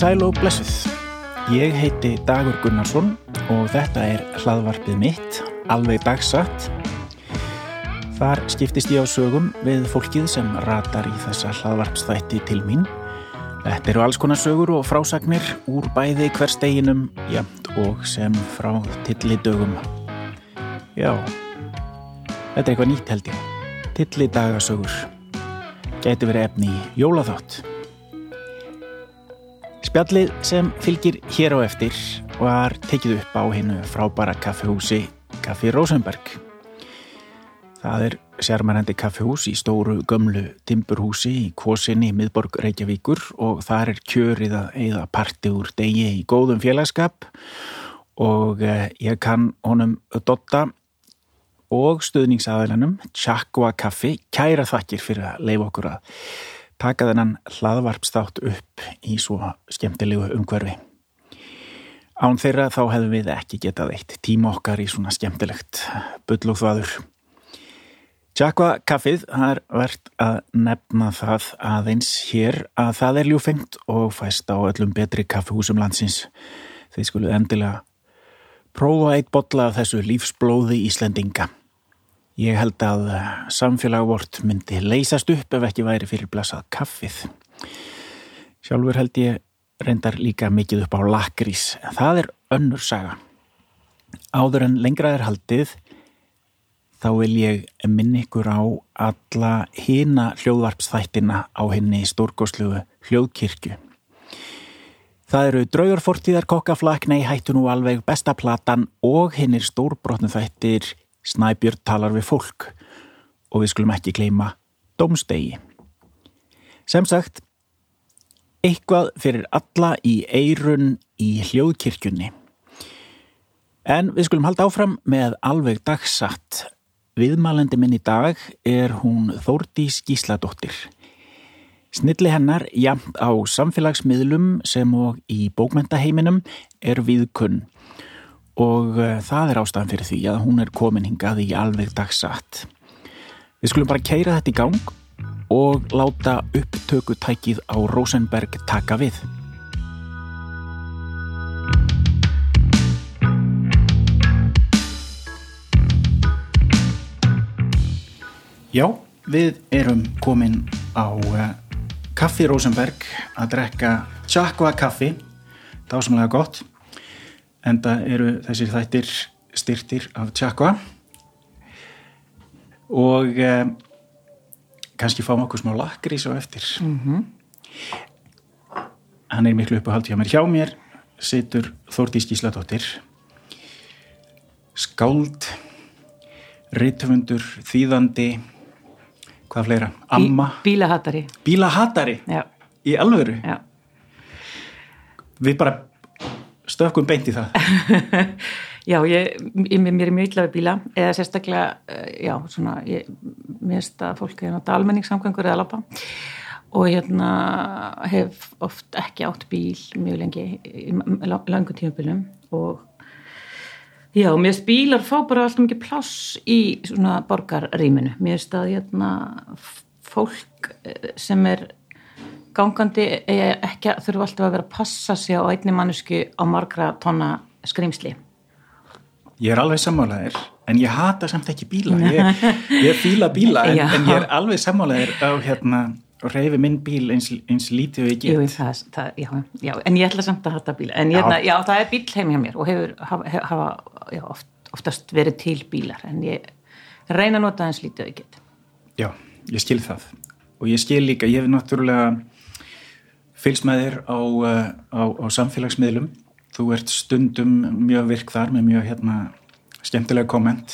Sæl og blessuð. Ég heiti Dagur Gunnarsson og þetta er hlaðvarpið mitt, alveg dagsatt. Þar skiptist ég á sögum við fólkið sem ratar í þessa hlaðvarpstætti til mín. Þetta eru alls konar sögur og frásagnir úr bæði hver steginum, jæmt og sem frá tillidögum. Já, þetta er eitthvað nýtt held ég. Tillidagasögur. Gæti verið efni í jólaþátt. Spjallið sem fylgir hér á eftir var tekið upp á hennu frábæra kaffehúsi Kaffi Rosenberg. Það er sérmærandi kaffehús í stóru gömlu timburhúsi í Kvosinni, miðborg Reykjavíkur og þar er kjörið að eigða parti úr degi í góðum félagskap og eh, ég kann honum Dotta og stuðningsaðilannum Chakwa Kaffi kæra þakkir fyrir að leifa okkur að taka þennan hlaðvarpstátt upp í svo skemmtilegu umhverfi. Án þeirra þá hefðum við ekki getað eitt tíma okkar í svona skemmtilegt bull og þvaður. Jakva kaffið, það er verðt að nefna það aðeins hér að það er ljúfengt og fæst á öllum betri kaffihúsum landsins. Þeir skulu endilega prófa eitt botla af þessu lífsblóði Íslendinga. Ég held að samfélagvort myndi leysast upp ef ekki væri fyrir blasað kaffið. Sjálfur held ég reyndar líka mikið upp á lakrís. Það er önnur saga. Áður en lengra er haldið þá vil ég minni ykkur á alla hina hljóðvarpsþættina á henni stórgóðsluðu hljóðkirkju. Það eru draugarfortíðar kokkaflak, nei hættu nú alveg besta platan og hennir stórbrotnu þættir Snæbjörn talar við fólk og við skulum ekki kleima domstegi. Sem sagt, eitthvað fyrir alla í eirun í hljóðkirkjunni. En við skulum halda áfram með alveg dagsatt. Viðmælendi minn í dag er hún Þórdís Gísladóttir. Snilli hennar, jamt á samfélagsmiðlum sem og í bókmentaheiminum, er viðkunn og uh, það er ástæðan fyrir því að hún er komin hingað í alveg dagsatt. Við skulum bara keira þetta í gang og láta upptökutækið á Rosenberg taka við. Já, við erum komin á uh, Kaffi Rosenberg að drekka Chakwa kaffi, dásamlega gott enda eru þessir þættir styrtir af Tjakva og eh, kannski fáum okkur smá lakrís og eftir. Mm -hmm. hann er miklu uppáhald hjá mér. Hjá mér situr Þórdís Gísladóttir. Skáld rittvöndur, þýðandi hvað fleira, amma. bílahattari bílahattari, í alvöru? Já. við bara stökkum beint í það. Já, ég, ég, mér er mjög illa við bíla eða sérstaklega, eh, já, svona ég, mér finnst að fólk er náttúrulega almenningssamkvæmgur eða lappa og hérna hef oft ekki átt bíl mjög lengi í langu tímabilum og já, mér finnst bílar fá bara alltaf mikið pláss í svona borgarrýminu. Mér finnst að hérna fólk eh, sem er gangandi ekki þurfa alltaf að vera að passa sig á einni mannesku á margra tonna skrimsli Ég er alveg sammálaðir en ég hata samt ekki bíla. Ég, ég fíla bíla en, en ég er alveg sammálaðir á hérna og reyfi minn bíl eins, eins lítið og ég get. Jú, það, það, já, já, en ég ætla samt að hata bíla. En ég, já. já, það er bíl heim hjá mér og hefur hafa, hafa oft, oftast verið til bílar en ég reyna að nota eins lítið og ég get. Já, ég skil það. Og ég skil líka, ég hef náttúrulega fylgst með þér á, uh, á, á samfélagsmiðlum. Þú ert stundum mjög virk þar með mjög hérna, skemmtilega komment.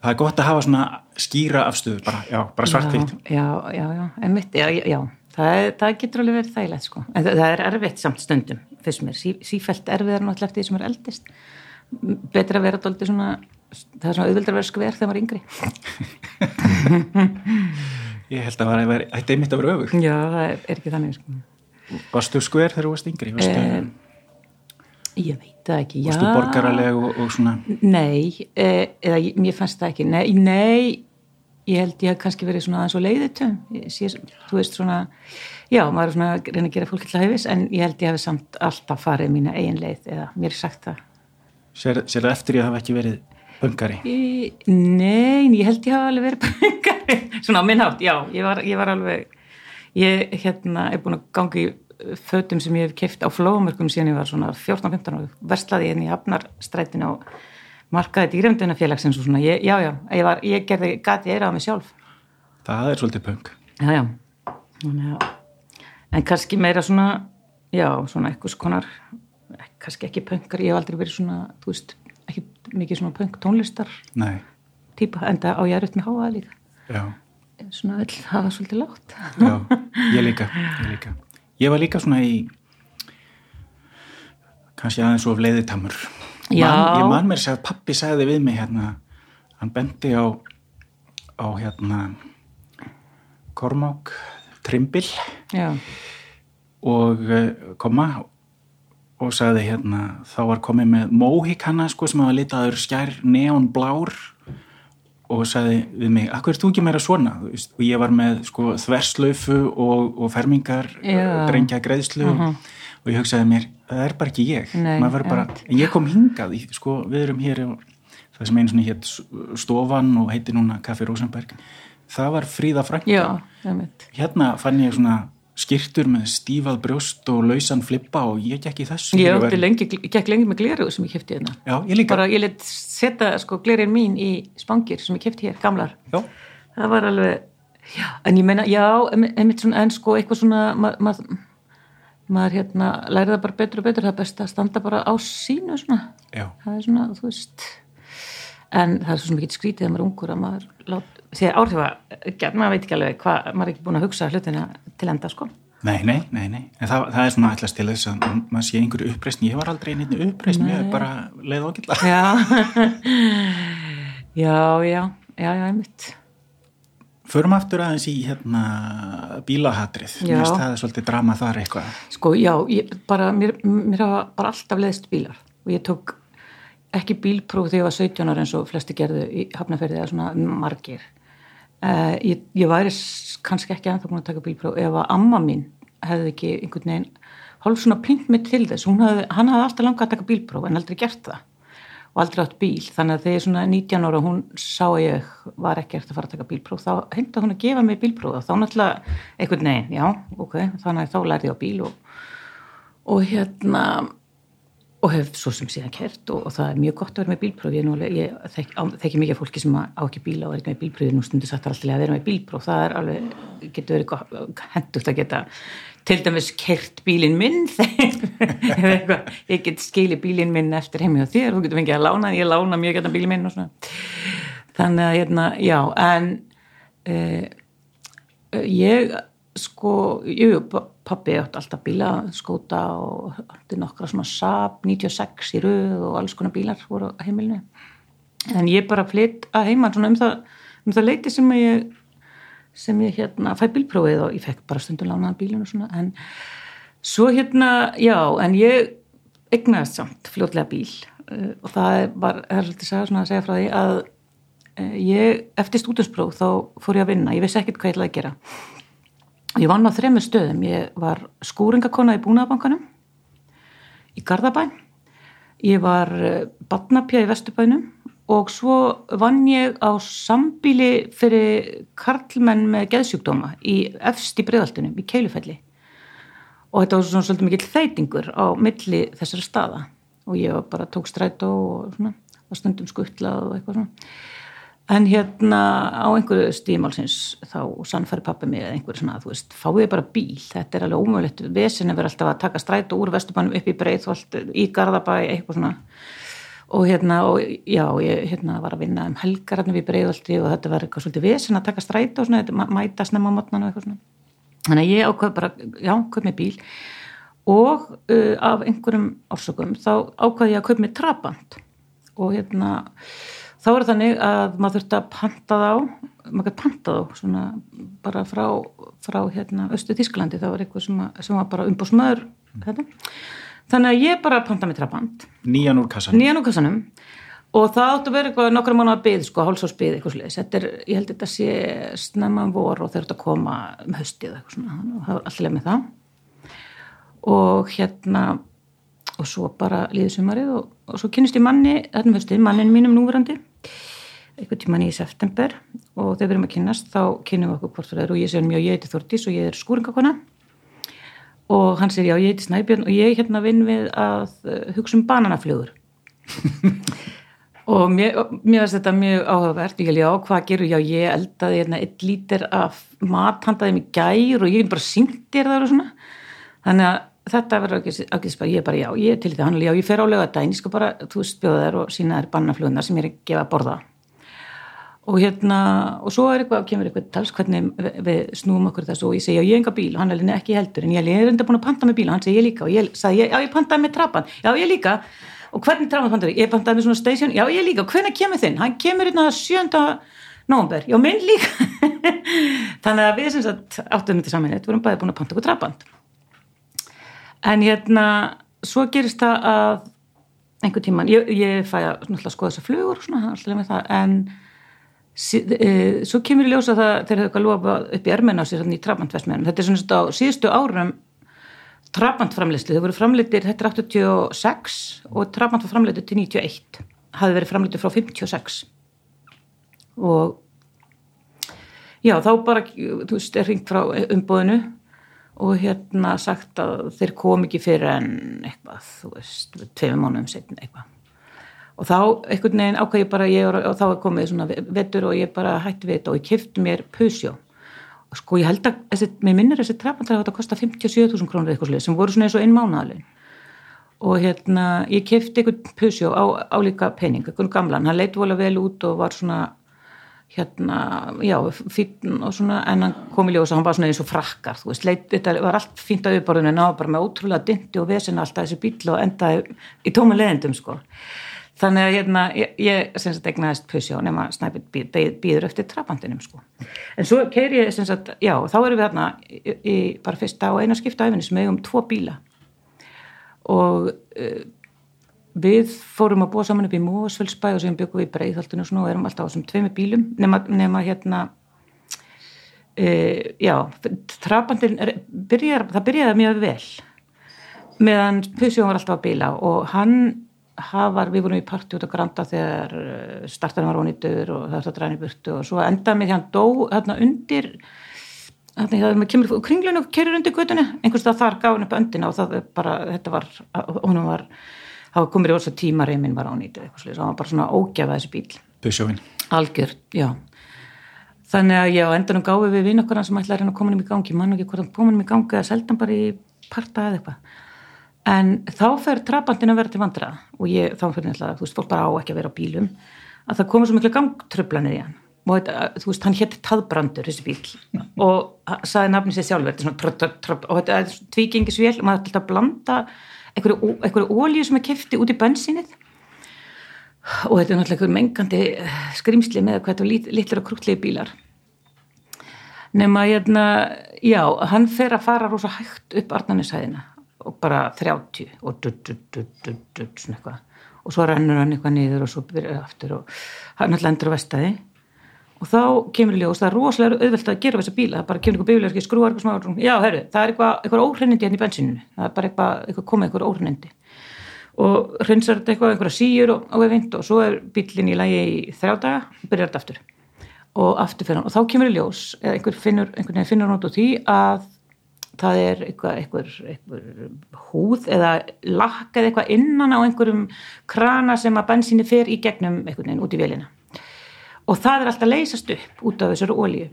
Það er gott að hafa svona skýra afstöðu, bara, já, bara svartvitt já, já, já, emitt, já, já. Það, er, það getur alveg verið þægilegt sko. En það, er erfitt samt stundum fyrst mér, sí, sífælt erfiðar náttúrulega eftir því sem er eldist. Betra að vera doldið svona það er svona auðvöldar að vera skver þegar maður er yngri. Ég held að það er einmitt að vera öfug já, það er ekki þannig sko Varstu skver þegar þú varst yngri? Varstu, eh, ég veit það ekki, já. Varstu borgaraleg og, og svona? Nei, eh, eða mér fannst það ekki. Nei, nei ég held ég hef kannski verið svona aðeins og leiðitum þú veist svona já, maður er svona að reyna að gera fólk til að hefis en ég held ég hef samt alltaf farið mína eigin leið eða mér er sagt það Sér, sér það eftir ég hafa ekki verið pöngari? Nei, ég held ég hafa alveg verið pöngari svona á minnhátt, já, ég var, ég var alveg ég hérna er búin að gangi fötum sem ég hef kæft á flómörkum síðan ég var svona 14-15 og verslaði hérna í Hafnarstrætin og markaði dýremdunafélagsins og svona, ég, já, já, ég, var, ég gerði gati eira á mig sjálf. Það er svolítið pöng. Já, já. En kannski meira svona, já, svona eitthvað skonar, kannski ekki pöngar, ég hef aldrei verið svona, þú veist, ekki mikið svona pöng tónlistar Nei. típa, enda á ég er upp með háa líka. Já. Svona öll hafa svolítið látt. Já, ég líka, ég líka. Ég var líka svona í, kannski aðeins of leiðitamur man, ég man mér að pappi sagði við mig hérna, hann bendi á á hérna Kormák Trimbil Já. og uh, koma og sagði hérna þá var komið með móhíkanna sko sem hafa litaður skjær neonblár og sagði við mig, akkur er þú ekki meira svona? Og ég var með sko þverslaufu og, og fermingar drengja greiðslu uh -huh. og ég hugsaði mér það er bara ekki ég. Nei, bara, en ég kom hingað í, sko, við erum hér það sem einu svona hétt stofan og heiti núna Kaffi Rosenberg. Það var fríða frænka. Hérna fann ég svona skirtur með stífað brjóst og lausan flippa og ég gekk í þessu ég var... lengi, gekk lengi með gleru sem ég kæfti hérna já, ég líka bara ég let setja sko glerin mín í spangir sem ég kæfti hér, gamlar já. það var alveg já, en ég menna, já, en, en sko eitthvað svona maður ma maður hérna læri það bara betur og betur það er best að standa bara á sínu svona Já. það er svona, þú veist en það er svo mikið skrítið að maður ungur að maður lát, því að áhrifa maður veit ekki alveg hvað, maður er ekki búin að hugsa hlutina til enda sko. Nei, nei, nei, nei, en það, það er svona allast til þess að maður sé einhverju uppreysn, ég var aldrei einhverju uppreysn, ég hef bara leið ákilla Já. Já, já, já, já, einmitt. Förum aftur aðeins í hérna bílahatrið, mér finnst það svolítið drama þar eitthvað. Sko já, ég, bara, mér, mér hafa bara alltaf leðist bílar. Og ég tók ekki bílpróf þegar ég var 17 ára eins og flesti gerðu í hafnaferði eða svona margir. Uh, ég, ég væri kannski ekki ennþá búin að taka bílpróf ef að amma mín hefði ekki einhvern veginn hálf svona pynnt mig til þess, hafði, hann hafði alltaf langað að taka bílpróf en aldrei gert það og aldrei átt bíl, þannig að þegar svona 19 ára hún sá ég var ekkert að fara að taka bílpróf, þá heimta hún að gefa mig bílpróf. Þá náttúrulega einhvern veginn, já, ok, þannig að þá lærði ég á bíl og, og hérna og hef svo sem síðan kert og, og það er mjög gott að vera með bílpróf, ég, nú, ég þekk, þekki mikið fólki sem á ekki bíla og er ekki með bílpróf, nú stundir satt alltaf að vera með bílpróf, það er alveg, getur verið hendugt að geta til dæmis kert bílinn minn. Þegar ég get skili bílinn minn eftir heimi og þér, þú getur fengið að lána ég lána mjög gæta bílinn minn og svona. Þannig að hérna, já en uh, ég sko, jú, pappi átt alltaf bíla, skóta og átti nokkra svona Saab 96 í rauð og alls konar bílar voru á heimilinu. En ég bara flytt að heima svona um það, um það leiti sem ég sem ég hérna fæ bílprófið og ég fekk bara stundum lánaðan bílun og svona. En svo hérna, já, en ég egnaðist samt fljótlega bíl. Uh, og það var, það er svolítið að, að segja frá því að uh, ég, eftir stúdinspróf þá fór ég að vinna, ég vissi ekkert hvað ég ætlaði að gera ég vann á þremmu stöðum. Ég var skúringakona í búnaðabankanum í Garðabæn ég var uh, badnapja í Vesturbænum. Og svo vann ég á sambíli fyrir karlmenn með geðsjúkdóma í efst í bregðaltunum, í Keilufelli. Og þetta var svona svolítið mikill þeitingur á milli þessara staða. Og ég bara tók strætó og var stundum skuttlað og eitthvað svona en hérna á einhverju stímálsins þá sannfæri pappi mig eða einhverju svona að þú veist, fáið bara bíl. Þetta er alveg ómögulegt, vesin er verið alltaf að taka strætó úr Vesturbænum upp í Breitholt í Garðabæ, eitthvað svona. Og hérna, og já, ég hérna var að vinna um helgar hérna við bregðaldi og þetta var eitthvað svolítið vesen að taka stræt og svona, mæta snemma á mótnan og eitthvað svona. Þannig að ég ákvað bara, já, köp með bíl. Og uh, af einhverjum orsökum þá ákvað ég að köp með trabant. Og hérna þá er þannig að maður þurfti að panta þá maður gæti panta þá svona bara frá, frá hérna Östu Þísklandi, það var eitthvað sem, að, sem var bara umbúsmaður þetta þannig að ég bara panta með trabant. Nýjan úr kassanum. Nýjan úr kassanum. Og það átt að vera eitthvað nokkra mánu að byggð sko, hálsásbyggð eitthvað sliðis þetta er, ég held þetta sé snemman vor og þeir eru að koma um höstið eitthvað svona, það var alltaf með það. Og hérna og svo bara líður sumarið og, og svo kynist ég manni, þetta um höstið mannin mínum núverandi eitthvað tíman í september og þegar við erum að kynast þá kynum við okkur hvort það er og ég segir mjög ég heiti Þortís og ég er skúringakona. Og hann segir já ég heiti Snæbjörn og ég hérna vinn við að hugsa um bananaflögur. Og mér, mér finnst þetta mjög áhugavert. Ég held já, hvað gerur, já ég eldaði hérna, eitt lítir af mat handaði mig gær og ég bara syngtir það og svona, þannig að þetta verður ekki, ekki spara, ég er bara já, ég er til þetta já ég fer á lögadaginn, ég skal bara þú spjóða þær og sína þær bannaflugundar sem ég er að gefa að borða. Og hérna, og svo eitthvað, kemur eitthvað tals hvernig við, snúum okkur þessu og ég segi já ég er enga bíl. Og hann er ekki heldur en ég er enda búin að panta með bíl. Og hann segi ég líka. Og ég sagði já ég pantaði með trappan, já ég líka. Og hvernig trafnarpandur ég pantaði með svona station, já ég líka. Og hvernig kemur þinn, hann kemur hérna 7. november, já minn líka. Þannig að við sem sagt áttum þetta saman, við vorum bæði búin að panta okkur trafnband en hérna svo gerist það að einhver tíman, ég, ég fæ að skoða þessar flugur og svona, alltaf með það en sí, e, svo kemur ég ljósa það þegar þau eitthvað lofa upp í ermenn á sér í trafnbandvestmennum, þetta er svona á síðustu árum trafbandframleyslu, þau voru framleitir þetta er 86 og trafband var framleitur til 91 hafi verið framleitur frá 56 og já þá bara þú veist er ringt frá umbóðinu og hérna sagt að þeir kom ekki fyrir en eitthvað þú veist, tveim mánuðum setn eitthvað. Og þá einhvern veginn ákvæði ég bara ég, og þá er komið svona vettur og ég bara hætti við þetta og ég kifti mér pusjó sko ég held að, þessi, mér minnir þessi trefnandræði að þetta kosta 57.000 krónur eitthvað slið sem voru svona eins og einn mánuðalinn og hérna ég kefti einhvern pusjó á, á líka pening, einhvern gamlan, hann leitt volið vel út og var svona hérna, já, fítn og svona en hann kom í ljósa, hann var svona eins og frakkar þú veist, leit, þetta var allt fínt að viðborðinu en það var bara með ótrúlega dynti og vesen alltaf þessi bíl og endaði í tóma leðendum sko þannig að hérna, ég, ég sem sagt egnaðist pusjá nema snæpið býður eftir trapandinum sko. en svo keir ég sem sagt, já, þá erum við hérna í, í bara fyrsta og eina skipta æfinni sem eigum tvo bíla og uh, við fórum að búa saman upp í Mósfellsbæ og sem byggum við í Breiðhaltinu og, og erum alltaf á þessum tveimu bílum. Nema, nema hérna uh, já, trapandin byrjar, það byrjaði mjög vel. Meðan pusjá var alltaf að bíla og hann hafar, við vorum í parti út á Granda þegar eh, startarinn var ónýttur og það var það dræni burtu og svo endaði mig hann dó hérna undir þannig að maður kemur kringlun og kerir undir gutunni einhvers það þar gaf hann upp öndina og það bara, þetta var, honum var það komir í orðs að tíma reyminn var ónýttur eitthvað slúið, það var bara svona ógjafað þessi bíl Busjóin Algjör, já. Þannig að já, endanum gáði við vinn okkar sem ætlaði að koma um í gangi, mann og ekki hvort hann koma um í gangi eða seldan bara í parta eða eitthvað. En þá fer trapandin að vera til vandra og ég, þá fyrir náttúrulega, þú veist, fólk bara á ekki að vera á bílum að það komur svo miklu gangtröflanir í hann. Og þetta, þú veist, hann hétti Taðbrandur þessi bíl og saði nafni sér sjálfur, þetta er svona tvígengisvél maður ætla að blanda einhverju, ólíu sem er kefti út í bensinnið og þetta er náttúrulega einhverju mengandi eh, skrimsli með hvað þetta er litlar og krútlegi bílar. Nema, hérna, já, hann fer að fara rosa hægt upp Arnarnishæðina og bara 30 og dutt, dutt, dutt, dutt, svona eitthvað. Og svo rennur hann eitthvað niður og svo byrjar aftur og hann alltaf endur á vestæði og þá kemur í ljós, það er rosalega auðvelt að gera þessa bíla, það bara kemur einhver bíluverki skrúar eitthvað smá, já, herru, það er eitthvað, eitthvað óhreinindi hérna í bensininu, það er bara eitthvað, eitthvað komið eitthvað óhreinindi. Og hreinsar þetta eitthvað, einhverja síur og, og, og svo er bílinn í lægi í þrjá daga og byrjar þetta aftur. Og aftur fyrir hann og þá kemur í ljós, eða einhver finnur, einhvern veginn finnur hann út úr því að það er eitthvað, eitthvað, eitthvað húð eða lakk eða eitthvað innan á einhverjum krana sem að bensíni fer í gegnum einhvern veginn út í velina og það er alltaf leysast upp út af þessari ólíu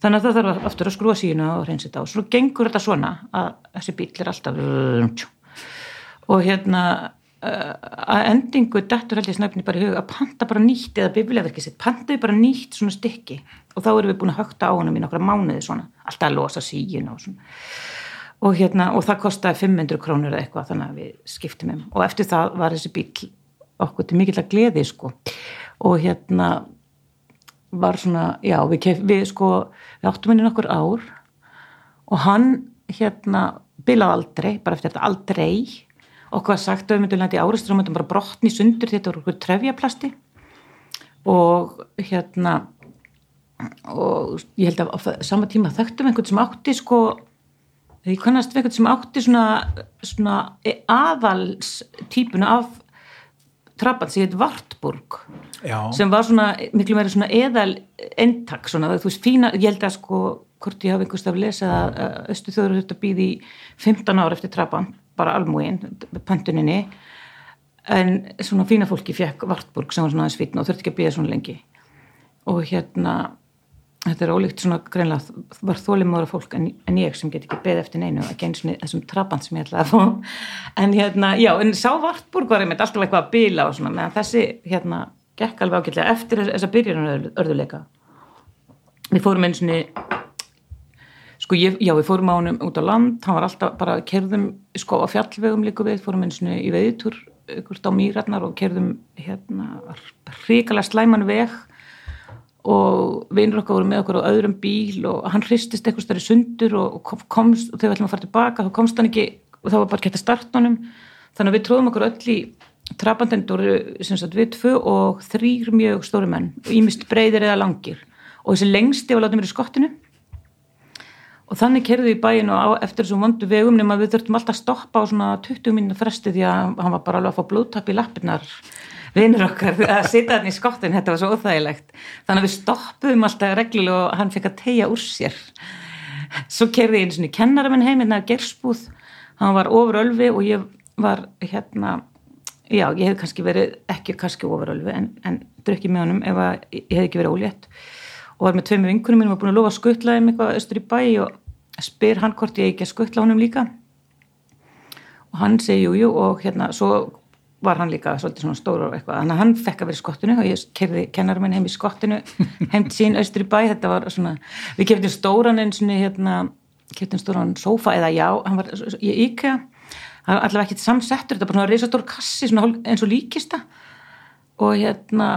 þannig að það þarf aftur að skrua sína og reynsa þetta og svo gengur þetta svona að þessi bíl er alltaf og hérna að endingu dettur held ég snöfni bara í hug að panta bara nýtt eða bibljaverkið sitt, pantaði bara nýtt svona stykki. Og þá erum við búin að högta á honum í nokkra mánuði svona, alltaf að losa sígin og svona. Og hérna og það kostiði 500 krónur eða eitthvað þannig að við skiptum um. Og eftir það var þessi bíl okkur til mikill að gleði sko. Og hérna var svona, já við, kef, við sko við áttum henni nokkur ár og hann hérna bilaði aldrei, bara eftir þetta aldrei. Okkur var sagt að við myndum læti áristur og myndum bara brotni sundur þetta voru okkur trefjaplasti. Og hérna og ég held að sama tíma þekktum einhvern sem átti sko ég kannast við einhvern sem átti svona, svona aðalstýpuna af trappan sem heit Vartburg Já. sem var svona miklu meira svona eðal entak svona, þú veist, fína, ég held að sko hvort ég hafi einhverstaf lesið að östu þjóður þetta býði í 15 ára eftir trappan, bara almúin pöntuninni en svona fína fólki fekk Vartburg sem var svona aðeins fítna og þurfti ekki að býða svona lengi og hérna þetta er ólíkt svona greinlega var þólimóra fólk en, en ég sem get ekki beð eftir neinu eins og þessum trabant sem ég ætlaði að fá. En hérna, já, en sá Vartburg var einmitt alltaf eitthvað að bila og svona meðan þessi, hérna, gekk alveg ágætlega eftir þessa byrjunum örðuleika við fórum eins og sko, ég, já, við fórum á hann út á land, hann var alltaf bara kerðum, sko, á fjallvegum líka við, fórum eins og í veðitur ykkur á mýratnar og kerðum hérna, ríkala slæman veg og vinnur okkar voru með okkur á öðrum bíl og hann hristist eitthvað stærri sundur og komst, og þegar við ætlum að fara tilbaka þá komst hann ekki, og þá var bara gett að starta honum. Þannig að við tróðum okkur öll í trabandendur, sem sagt við tvö og þrýr mjög stóri menn ímist breyðir eða langir. Og þessi lengsti var látið mér í skottinu. Og þannig kerði við í bæinu á, eftir þessum vondu vegum nema við þurftum alltaf að stoppa á svona 20 minna fresti því að hann var bara alveg að fá blóðtapp í lappirnar vinnur okkar að sita hann í skottin þetta var svo óþægilegt. Þannig að við stoppuðum alltaf reglulega og hann fekk að tegja úr sér. Svo kerði ég einu svona kennaramenn heim hérna gerspúð, hann var ofur ölfi og ég var hérna já, ég hef kannski verið ekki kannski ofur ölfi en, en drukkið með honum ef að ég hef ekki verið ólétt. Og var með tveimur vinkunum mínum og búin að lofa að skuttla um eitthvað östur í bæ og spyr hann hvort ég ekki að skuttla honum líka. Og hann segi jújú jú, og hérna svo var hann líka svolítið svona stóru og eitthvað. Þannig að hann fekk að vera í skottinu og ég kerði kennarum minn heim í skottinu heim sín austur í bæ, þetta var svona við keftum stóran eins og hérna keftum stóran sofa eða já hann var í var allavega ekkert samsettur, þetta var svona reysastór kassi svona eins og líkista og hérna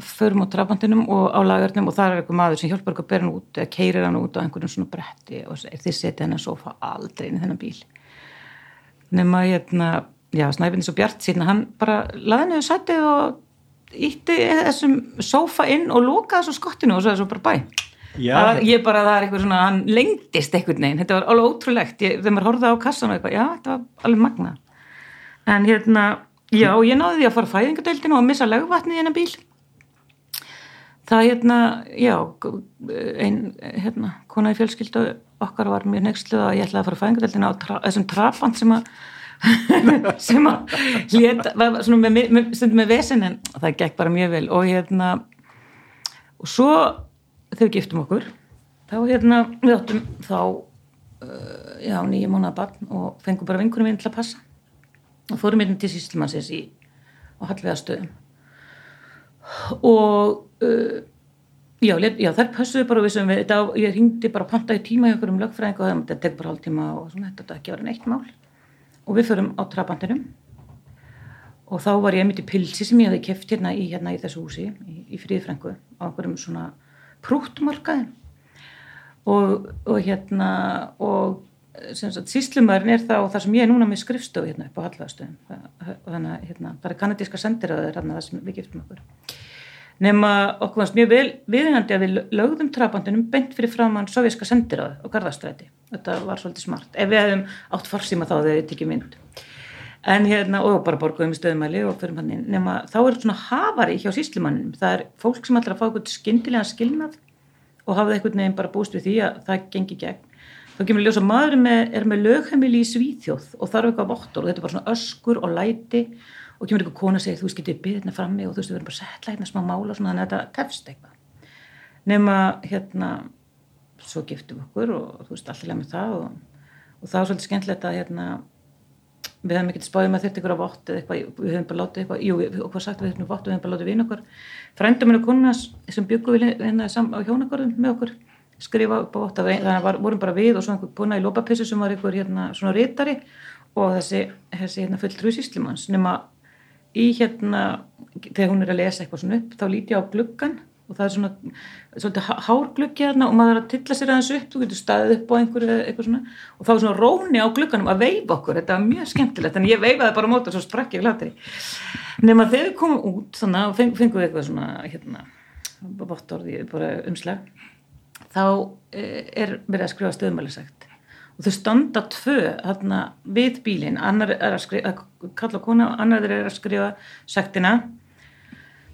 förum á trafandinum og á lagarnum og það er eitthvað maður sem hjálpar eitthvað að bera hann út eða keirir hann út á einhvern svona bretti og þið setja hennar sofa aldrei inn í þennan bíl. Nema hérna já, Snæfinn svo Bjart síðan hann bara laði niður sætið og ítti þessum sófa inn og lókaði svo skottinu og svo svo bara bæ. Var, ég bara, það er eitthvað svona hann lengdist eitthvað neginn, þetta var alveg ótrúlegt. Ég, þegar maður horfði á kassan og eitthvað, já, þetta var alveg magna en hérna, já, ég náði því að fara fæðingadeildinu og missa lögvatnið í hennar bíl. Það hérna, já einn, hérna, konaði fjölskyldu okkar var mjög nextluð að ég ætlaði að fara fæðingadeildinu á tra, þessum trafand sem að sem að hljeta, var svona með, með, stundum með vesen en það gekk bara mjög vel. Og hérna og svo þegar við giftum okkur þá hérna við áttum þá uh, já nýja mánuða barn og fengum bara vinkunum inn til að passa. Og fórum hérna til síslimannsins í og hallvegastöðum og uh, já, já þær passuðu bara við sem við, þetta, ég ringdi bara pantaði tíma í okkur um lögfræðing og þetta tek bara hálf tíma og svona, þetta ekki var einn eitt mál og við förum á trabandinum og þá var ég einmitt í pilsi sem ég hafi keft hérna í, hérna í þessu húsi í, í fríðfrængu á einhverjum svona prúttmarkaði. Og, og hérna og síslumærin er það og það sem ég er núna með skrifstöðu hérna upp á Hallvæðastöðum þannig að hérna, það er kanadíska sendiröður hérna það sem við giftum okkur nema okkur varst mjög vel viðingandi að við lögðum trabandinum beint fyrir framann sovjerska sendiröðu og garðastræti. Þetta var svolítið smart. Ef við hefðum átt farsíma þá þegar við tekjum mynd. En hérna, og bara borguðum í stöðumæli og fyrir hann, nema þá er svona hafari hjá síslimanninum, það er fólk sem ætlar að fá eitthvað skindilega skilnað og hafa eitthvað nefn bara búst við því að það gengi gegn. Þá kemur ljósa maður með, er með lögheimili í Svíþjóð og þarf eitthvað vottor og þetta er bara svona öskur og læti og kemur eitthvað kona að segja þú veist getið byggðina frammi og þú veist við verðum bara setla hérna smá mála og svona þannig að þetta tefst eitthvað. Nema hérna svo giftum okkur og þú veist allir með það og, og það var svolítið skemmtilegt að hérna við hefum ekkert spáðið með þetta ykkur á vott eða eitthvað, við hefum bara látið eitthvað, jú, og hvað sagt við hefum vott, við hefum bara látið vinn okkur. Frænda minn og konas sem byggum við hérna á hjónakörðum með okkur skrifa upp á vott, þannig að vorum bara við og svona einhver kona í lópapissu sem var einhver hérna svona rítari og þessi, þessi hérna fulltrú síslimanns nema í hérna, þegar hún er að lesa eitthvað svona upp, þá líti ég á gluggan og það er svona svolítið hárgluggi hérna og maður er að tilla sér aðeins upp þú getur staðið upp á einhverju eitthvað svona. Og þá er svona róni á glugganum að veifa okkur þetta var mjög skemmtilegt, en ég veifaði bara móta svo sprakk ég hlátri nema þegar við komum út þannig að feng, fengum við eitthvað svona hérna, bottorði bara umslag þá eh, er verið að skrifa stöðmælisegt og þau standa tvö hérna, við bílinn. Annar er að skrifa, kalla kona annar er að skrifa sektina.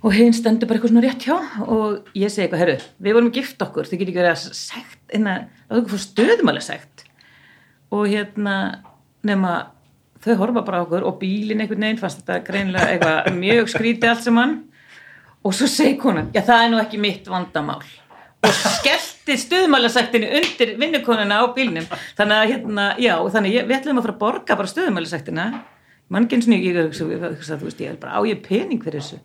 Og hinn stendur bara eitthvað svona rétt hjá. Og ég segi eitthvað, herru, við vorum gift okkur. Þið getur ekki verið að segt inna, það er eitthvað stöðumalega segt og hérna nema þau horfa bara okkur og bílinn einhvern veginn fannst þetta greinilega eitthvað mjög skríti allt saman. Og svo segi konan, já það er nú ekki mitt vandamál. Og skellti stöðumalasæktinu undir vinnukonuna á bílnum. Þannig að hérna, já, þannig ég, við ætlum að fara að borga bara stöðumalasæktina mannkynnsni, ég er bara á ég pening fyrir þessu?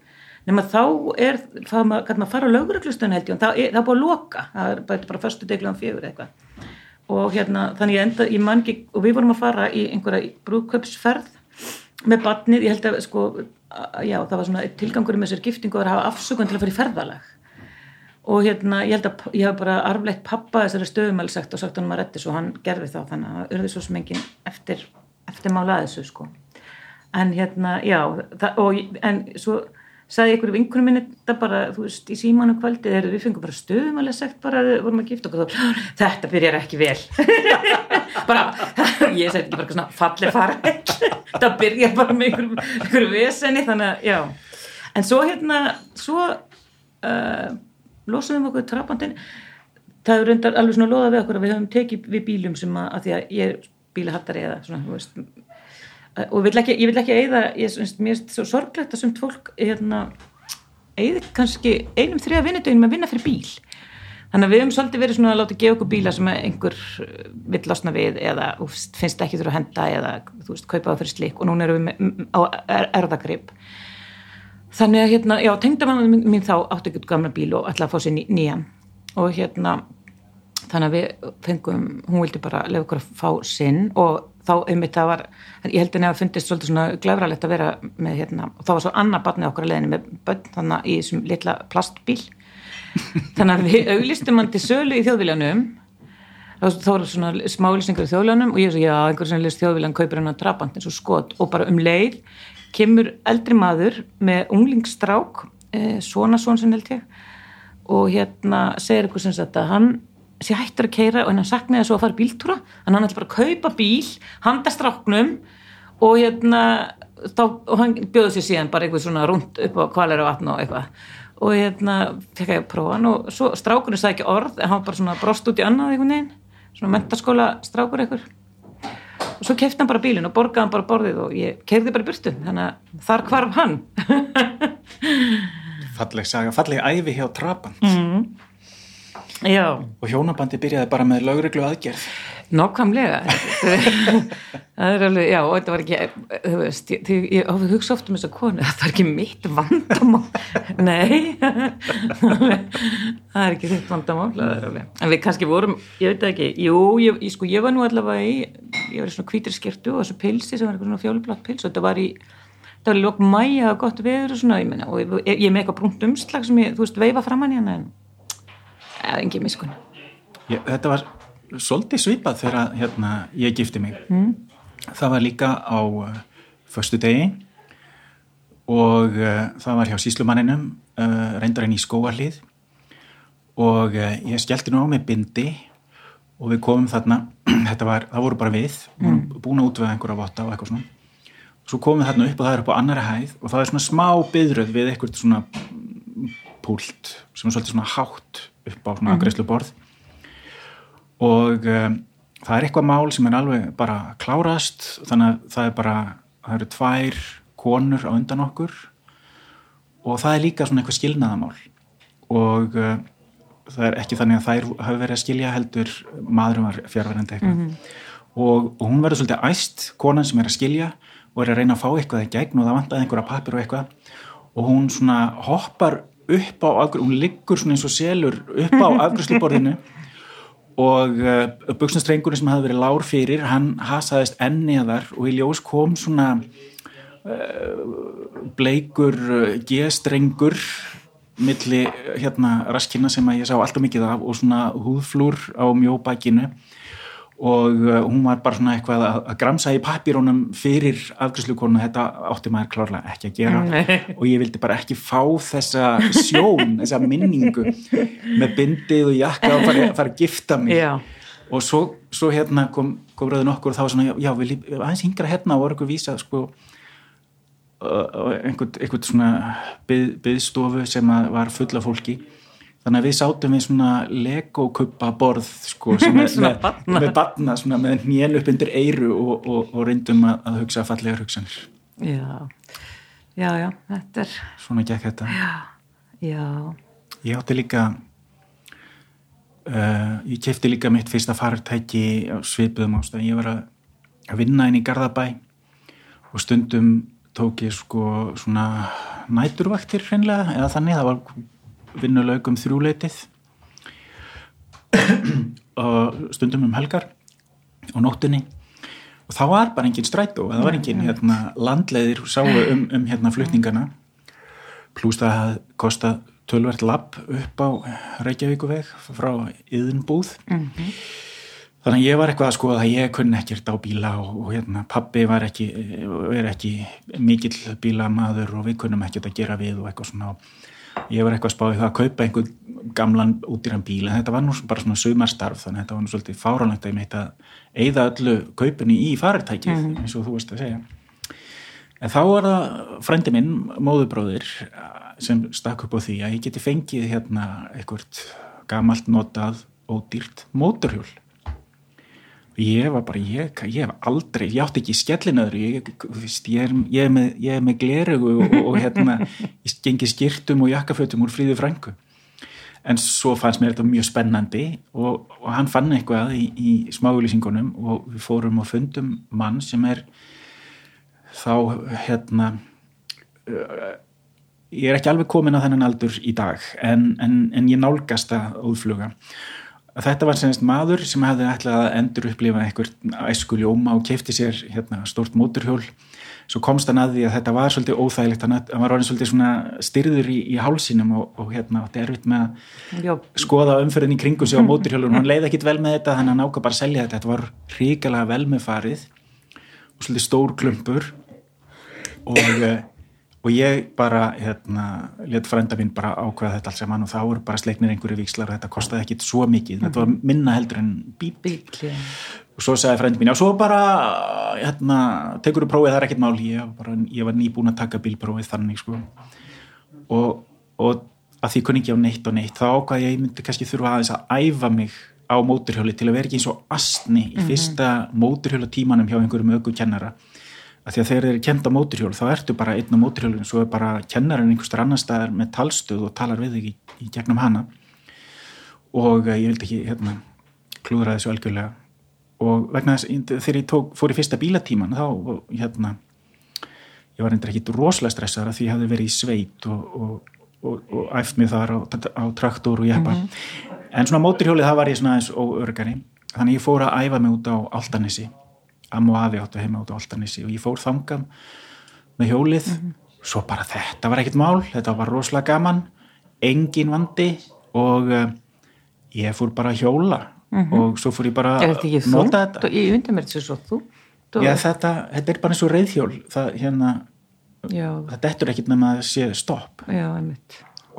Nema þá er, þá kannu maður fara á löguröklustunni held ég og það er, það er búin að loka. Það er bara, bara förstu deglu án fjögur eitthvað. Og hérna þannig ég enda í mangi og við vorum að fara í einhverja brúköpsferð með barnið, ég held að sko já það var svona tilgangur með sér giftingu að hafa afsökun til að fara í ferðalag og hérna ég held að ég hafa bara arflegt pappa þessari stöðumæli sagt og sagt hann maður réttis og hann gerði þá þannig að það urði svo smengin eftir, eftir mála þessu sko. En hérna já það, og, en svo sagði ykkur vinkunum minni þetta bara, þú veist, í símanu kvöldi þegar við fengum bara stöðum alveg sagt bara vorum að gifta okkur. Þá, þetta byrjar ekki vel. Bara, ég segi ekki bara svona falli fara þetta byrjar bara með ykkur, ykkur veseni þannig að, já. En svo hérna, svo uh, losaðum okkur trapandin það er reyndar alveg svona loða við okkur að við höfum tekið við bílum sem að, að því að ég er bílahattari eða svona, þú veist. Og vil ekki, ég vil ekki eigða ég, mér er svo sorglegt að sumt fólk hérna, eigði kannski einum þriða vinnudöginum að vinna fyrir bíl. Þannig að við höfum svolítið verið svona að láta gefa okkur bíla sem einhver uh, vill losna við eða úst, finnst ekki þurfa að henda eða þú veist, kaupa það fyrir slik og núna erum við með, á er, erðagrip þannig að hérna, já, tengdamann mín, mín þá áttu ekki gamla bíl og að fá sér ný, nýjan. Og hérna þannig að við fengum, hún vildi bara lefa okkur að fá sinn og þá einmitt það var, ég held að það fundist svolítið svona glæfralegt að vera með hérna, og þá var svo annað barnið okkur að leðinu með bönn þannig í þessum litla plastbíl. Þannig að við auglistum hann til sölu í þjóðvílanum þá voru svona smálýsingar í þjóðvílanum og ég svo já, einhver sem list þjóðvílan kaupir hann að trapant eins og skot og bara um leið kemur eldri maður með unglingsstrák eh, svona svona sem held ég og hérna segir eitthvað sem sagt að hann sé hættur að keira og hann saknaði svo að fara bíltúra að hann ætla bara að kaupa bíl handa stráknum og hérna þá, og hann bjóði sér síðan bara eitthvað svona rund upp á kvalir og vatn og eitthvað. Og hérna fekk ég að prófa hann og svo strákunni sagði ekki orð en hann bara svona brost út í annað einhvern veginn svona mentaskóla strákur eitthvað og svo kefti hann bara bílin og borgaði hann bara borðið og ég kefði bara burtu. Þannig að þar kvarf hann. Falleg saga, falleg æfi hjá Trabant. Mm. Já. og hjónabandi byrjaði bara með lögreglu aðgerð. Nákvæmlega. Það er alveg, já, og þetta var ekki þú veist, ég, ég hugsa ofta um þess að konu, það er ekki mitt vandamál. Nei. Það er ekki þitt vandamál en við kannski vorum, ég veit ekki jú, ég, ég, sko, ég var nú allavega í ég var í svona kvítri skirtu og þessu pilsi sem var eitthvað svona fjólublátt pils og þetta var í það var lók mæja og gott veður og svona, ég menna, og ég er með eitthvað brúnt umslag sem ég, þú veist, veifa fram hann hérna en eða engin miskun ég, Þetta var svolítið svipað þegar hérna, ég gifti mig. Mm. það var líka á uh, förstu degi og uh, það var hjá síslumanninum uh, reyndarinn í skóarlið og uh, ég skellti nú á mig bindi og við komum þarna. Var, það voru bara við. Mm. búin að útvöða einhverja votta og eitthvað svona. Svo komum við þarna upp og það er upp á annara hæð og það er svona smá byðröð við eitthvað svona púlt sem er svolítið svona hátt upp á svona mhm. borð og um, það er eitthvað mál sem er alveg bara klárast þannig að það er bara það eru tvær konur á undan okkur og það er líka svona eitthvað skilnaðamál og uh, það er ekki þannig að þær hafi verið að skilja heldur maðurum var fjárverðandi eitthvað mm -hmm. og, og hún verður svolítið æst konan sem er að skilja og er að reyna að fá eitthvað í gegn og það vantaði einhverja papir og eitthvað og hún svona hoppar upp á, hún liggur svona eins og selur upp á afgrúsluborðinu og uh, eh, buksnastrengurinn sem hafði verið lár fyrir, hann hasaðist enniðar og í ljós kom svona uh, bleikur uh, G-strengur milli hérna raskina sem að ég sá alltaf mikið af og svona húðflúr á mjóbækinu og uh, hún var bara svona eitthvað að, gramsa í papírónum fyrir afgriðslukonu, þetta átti maður klárlega ekki að gera. Nei. og ég vildi bara ekki fá þessa sjón, þessa minningu með bindið og jakka og fara, fara að gifta mig. Já, og svo, svo hérna kom, kom röðin okkur og þá var svona, já, við lí- aðeins yngra hérna og var eitthvað vísa sko einhvern, svona byð, byðstofu sem var full af fólki þannig að við sátum við svona legokuppa borð sko, með, með, batna svona, með hnén upp undir eyru og, og, og reyndum að, að hugsa fallegar hugsanir. Já, já, já, þetta er, svona gekk þetta. Já, Ég átti líka uh, ég kefti líka mitt fyrsta fartæki á svipuðum ástæðan. Ég var að, að vinna inn í Garðabæ og stundum tók ég sko svona næturvaktir hreinlega eða þannig, það var vinnulaug um þrjúleitið stundum um helgar og nóttinni. Og það var bara engin strætó það var engin hérna, landleiðir sáu um, um hérna flutningana. Pluss það hafði kostað tölvert lapp upp á Reykjavíkuveg frá yðinbúð þannig að ég var eitthvað að skoða að ég kunni ekkert á bíla og, og hérna pappi var ekki, ekki mikill bílamaður og við kunnum ekkert að gera við og eitthvað svona. og ég var eitthvað að spáði það að kaupa einhvern gamlan útýran bíl en þetta var nú bara svona sumarstarf þannig að þetta var nú svolítið fáránlegt að ég meitt að eigða öllu kaupinni í farirtækið eins og þú veist að segja En þá var það frændi minn, móðubróðir, sem stakk upp á því að ég geti fengið hérna eitthvað gamalt notað ódýrt mótorhjól. Ég var bara, ég, ég hef aldrei, ég átti ekki skellinöður, ég, ég, ég, er með, er glerugu og, og hérna, ég gengi skýrtum og jakkafötum úr fríðu frængu. En svo fannst mér þetta mjög spennandi og, og hann fann eitthvað í, í smáulýsingunum og við fórum og fundum mann sem er þá hérna uh, ég er ekki alveg komin á þennan aldur í dag en, en, en ég nálgast að útfluga þetta var semst maður sem hefði ætlað að endur upplifa einhver æskuljóma og kefti sér hérna, stort móturhjól svo komst hann að því að þetta var svolítið óþægilegt. Hann var orðin svolítið svona styrður í, í hálsinum og, og hérna átti erfitt með að skoða umferðin í kringu sig á móturhjólun hann leiði ekkit vel með þetta þannig að hann ákvað bara að selja þetta. Þetta var ríkalega vel með farið og svolítið stór klumpur. Og, eh, og ég bara hérna, let frænda mín bara ákveða þetta alls saman og þá eru bara sleiknir einhverju vikslar og þetta kostaði ekkit svo mikið. Þetta var minna heldur en bíl bíl, já. og svo sagði frændi mín, já svo bara hérna, tekur þú prófið, það er ekkit mál. Ég, bara, ég var nýbúin að taka bílprófið þannig sko. Og, og að því kunni ekki á neitt og neitt þá ákvað ég myndi kannski þurfa aðeins að æfa mig á móturhjóli til að vera ekki eins og astni í fyrsta móturhjóla tímanum hjá einhverjum auku kennara að því að þegar þeir eru kent á móturhjól þá ertu bara einn á móturhjólinu svo er bara kennarinn einhverstur annar staðar með talstöð og talar við þig í, í gegnum hana. Og uh, ég vildi ekki hérna, klúðra þessu algjörlega. Og vegna þess þegar ég tók, fór í fyrsta bílatíman þá hérna ég var endur ekki rosalega stressaður að því ég hafði verið í sveit og, og, og, og æft mig þar á, á traktor og jeppa en svona móturhjólið það var ég svona aðeins óörgari þannig ég fór að æfa mig út á Altanissi Amma og afi áttu heima út á Altanissi og ég fór þangam með hjólið. Svo bara þetta var ekkert mál þetta var rosalega gaman engin vandi og uh, ég fór bara að hjóla og svo fór ég bara að nota þetta. ég undir mér þessu svo þú Já, þetta, þetta er bara eins og reyðhjól það, hérna, það dettur ekkit nema að sé stopp. Já,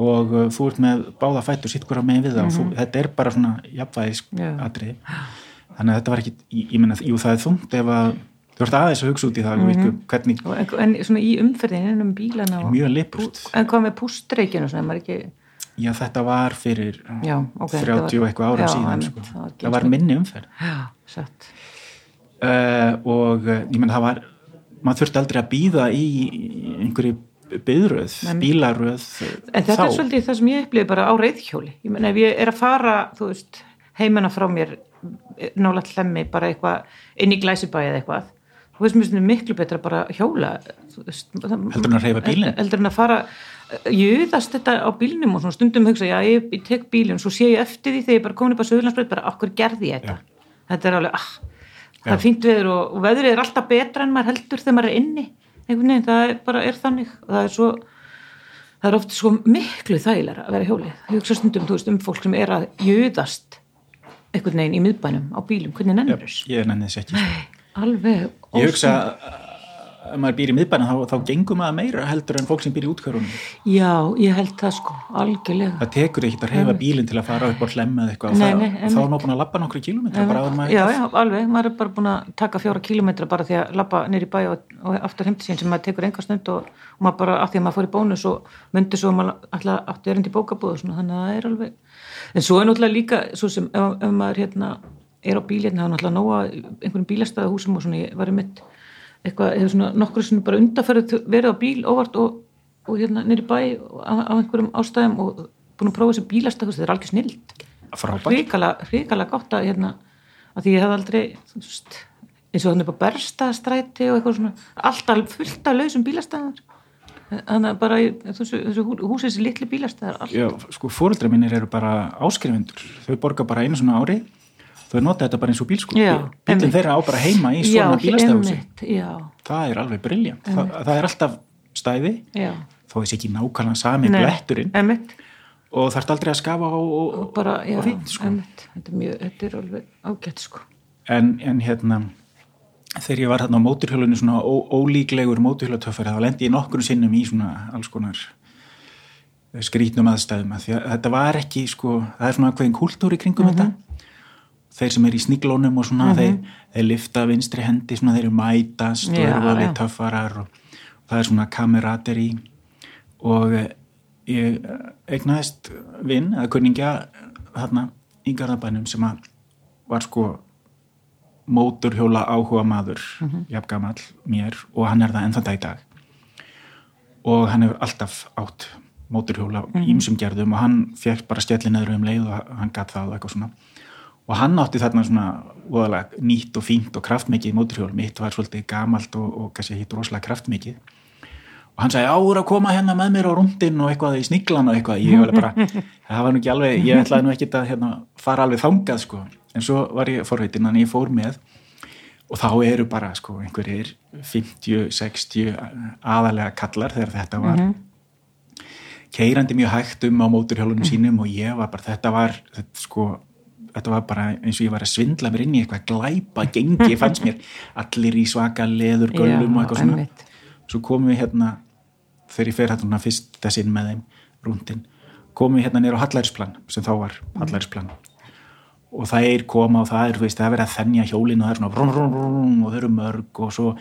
og uh, þú ert með báða fættur sitt hver á megin við það og þú, þetta er bara svona jafnvæðis Já. Þannig að þetta var ekkit, ég, ég menna, jú það er þungt ef að þú ert aðeins að hugsa út í það mm -hmm. hvernig, en, en svona í umferðinu um bílana og, mjög lipurt en hvað með pústreikinu svona, maður ekki já þetta var fyrir Já, ok, 30 þetta var- eitthvað ára Já, síðan sko. það var ekki það var minni umferð já, uh, og uh, ég menn það var maður þurfti aldrei að býða í einhverju byðröð, bílaröð En þetta er svolítið það sem ég upplifi bara á reyðhjóli. Ég menn ef ég er að fara, þú veist, heimena frá mér nála hlemmi bara eitthvað inn í glæsibæi eða eitthvað. Þú veist, mér finnst þetta miklu betra bara hjóla. Heldur en að hreyfa bílinn? Heldur en að fara, jöðast þetta á bílnum og svona stundum hugsa, já, ég, ég tek bílinn, svo sé ég eftir því þegar ég bara komin upp á Suðurlandsbreyt, bara okkur gerði ég þetta. Þetta er alveg, ah, það er fínt veður og, og veðrið er alltaf betra en maður heldur þegar maður er inni. Einhvern veginn, það er bara er þannig og það er svo það er oft sko miklu þægilega að vera hjólið ég hugsa stundum, þú veist, um fólk sem er að jöðast einhvern veginn í miðbænum á bílum, hvernig nennur þess ég nenni þess ekki sko. alveg ég hugsa að ef maður býr í miðbæna þá, þá gengum maður meira heldur en fólk sem býr í útkörunum já, ég held það sko, algjörlega. Það tekur ekkert að reyfa bílinn til að fara upp á hlemma eða eitthvað, Nei, nei, þá er maður búin að labba nokkru kilómetra bara en maður já, já, alveg, maður er bara búin að taka fjóra kílómetra bara því að labba nýri bæ og, og aftur heimti sín sem maður tekur enga stund og, og maður bara, af því að maður fór í bónus og myndi svo og maður alltaf átti erindi í bókabúð og svona, þannig að það er alveg en svo er náttúrulega líka, svo sem ef, ef maður hérna er á bíl hérna, þá er náttúrulega nóga einhverjum bílastæða húsum og svona, ég var í mitt eitthvað, hefur svona nokkur svona bara undarferð verið á bíl óvart og, og hérna nýri bæ á, einhverjum ástæðum og búin að prófa þessi bílastæða, þetta er snild frábært. Hrikalega, gott að hérna, að því ég hef aldrei eins og þannig á berstastræti og eitthvað svona, alltaf fullt af lausum bílastæðar þannig að bara í þessu, þessu hú- húsi þessi litli bílastæðar Já, sko, fóreldra mínir eru bara áskrifundur þau borga bara einu svona ári. Þau nota þetta bara eins og bílskúl Já, bílinn þeirra á bara heima í svona já, það er alveg briljant Þa, það er alltaf stæði. Já. Þó þessi ekki nákvæmlega sami bletturinn. og þarf aldrei að skafa og, og, og bara, já, og fínt sko. þetta er mjög, þetta er alveg ágætt sko. En, en hérna þegar ég var hérna á móturhjólunni svona ó, ólíklegur móturhjólatöffari þá lendi ég nokkur sinnum í svona alls konar skrítnum aðstæðum að að þetta var ekki sko, það er svona hverjum kultúr í kringum Mhm. þetta þeir sem er í sniglónum og svona þeir, þeir lifta vinstri hendi svona þeir eru mætast og Já, eru alveg já. töffarar og, og það er svona kamerateri og eh, ég eh, eignaðist vinn eða kunningja þarna í Garðabænum sem að var sko móturhjóla áhuga maður mm jafn gamall mér og hann er það ennþann dag í dag. Og hann hefur alltaf átt móturhjóla ímsum gerðum og hann fekk bara stjallin neður um leið og hann gatt það eitthvað svona. Og hann átti þarna svona voðalega nýtt og fínt og kraftmikið móturhjól mitt var svolítið gamalt og, og kannski hitt rosalega kraftmikið og hann sagði áur að koma hérna með mér á rúndin og eitthvað í sniglan og eitthvað. Ég var bara, það var nú ekki alveg ég ætlaði nú ekki að hérna, fara alveg þangað sko. en svo var ég forveitin en ég fór með og þá eru bara sko einhverjir 50-60 aðalega kallar þegar þetta var keirandi mjög hægt um á móturhjólunum sínum og ég var bara, þetta var þetta, sko, þetta var bara eins og ég var að svindla mér inn í eitthvað glæpa gengi fannst mér, allir í svaka leður göllum og eitthvað svona. einmitt. Svo komum við hérna þegar ég fer hérna fyrst þess inn með þeim rúndin, komum við hérna nýra á Hallarinsplan sem þá var Hallarinsplan og það er koma og það er, veist, það er verið að þennja hjólinu og það er svona brum, brum, brum, og þau eru mörg og svo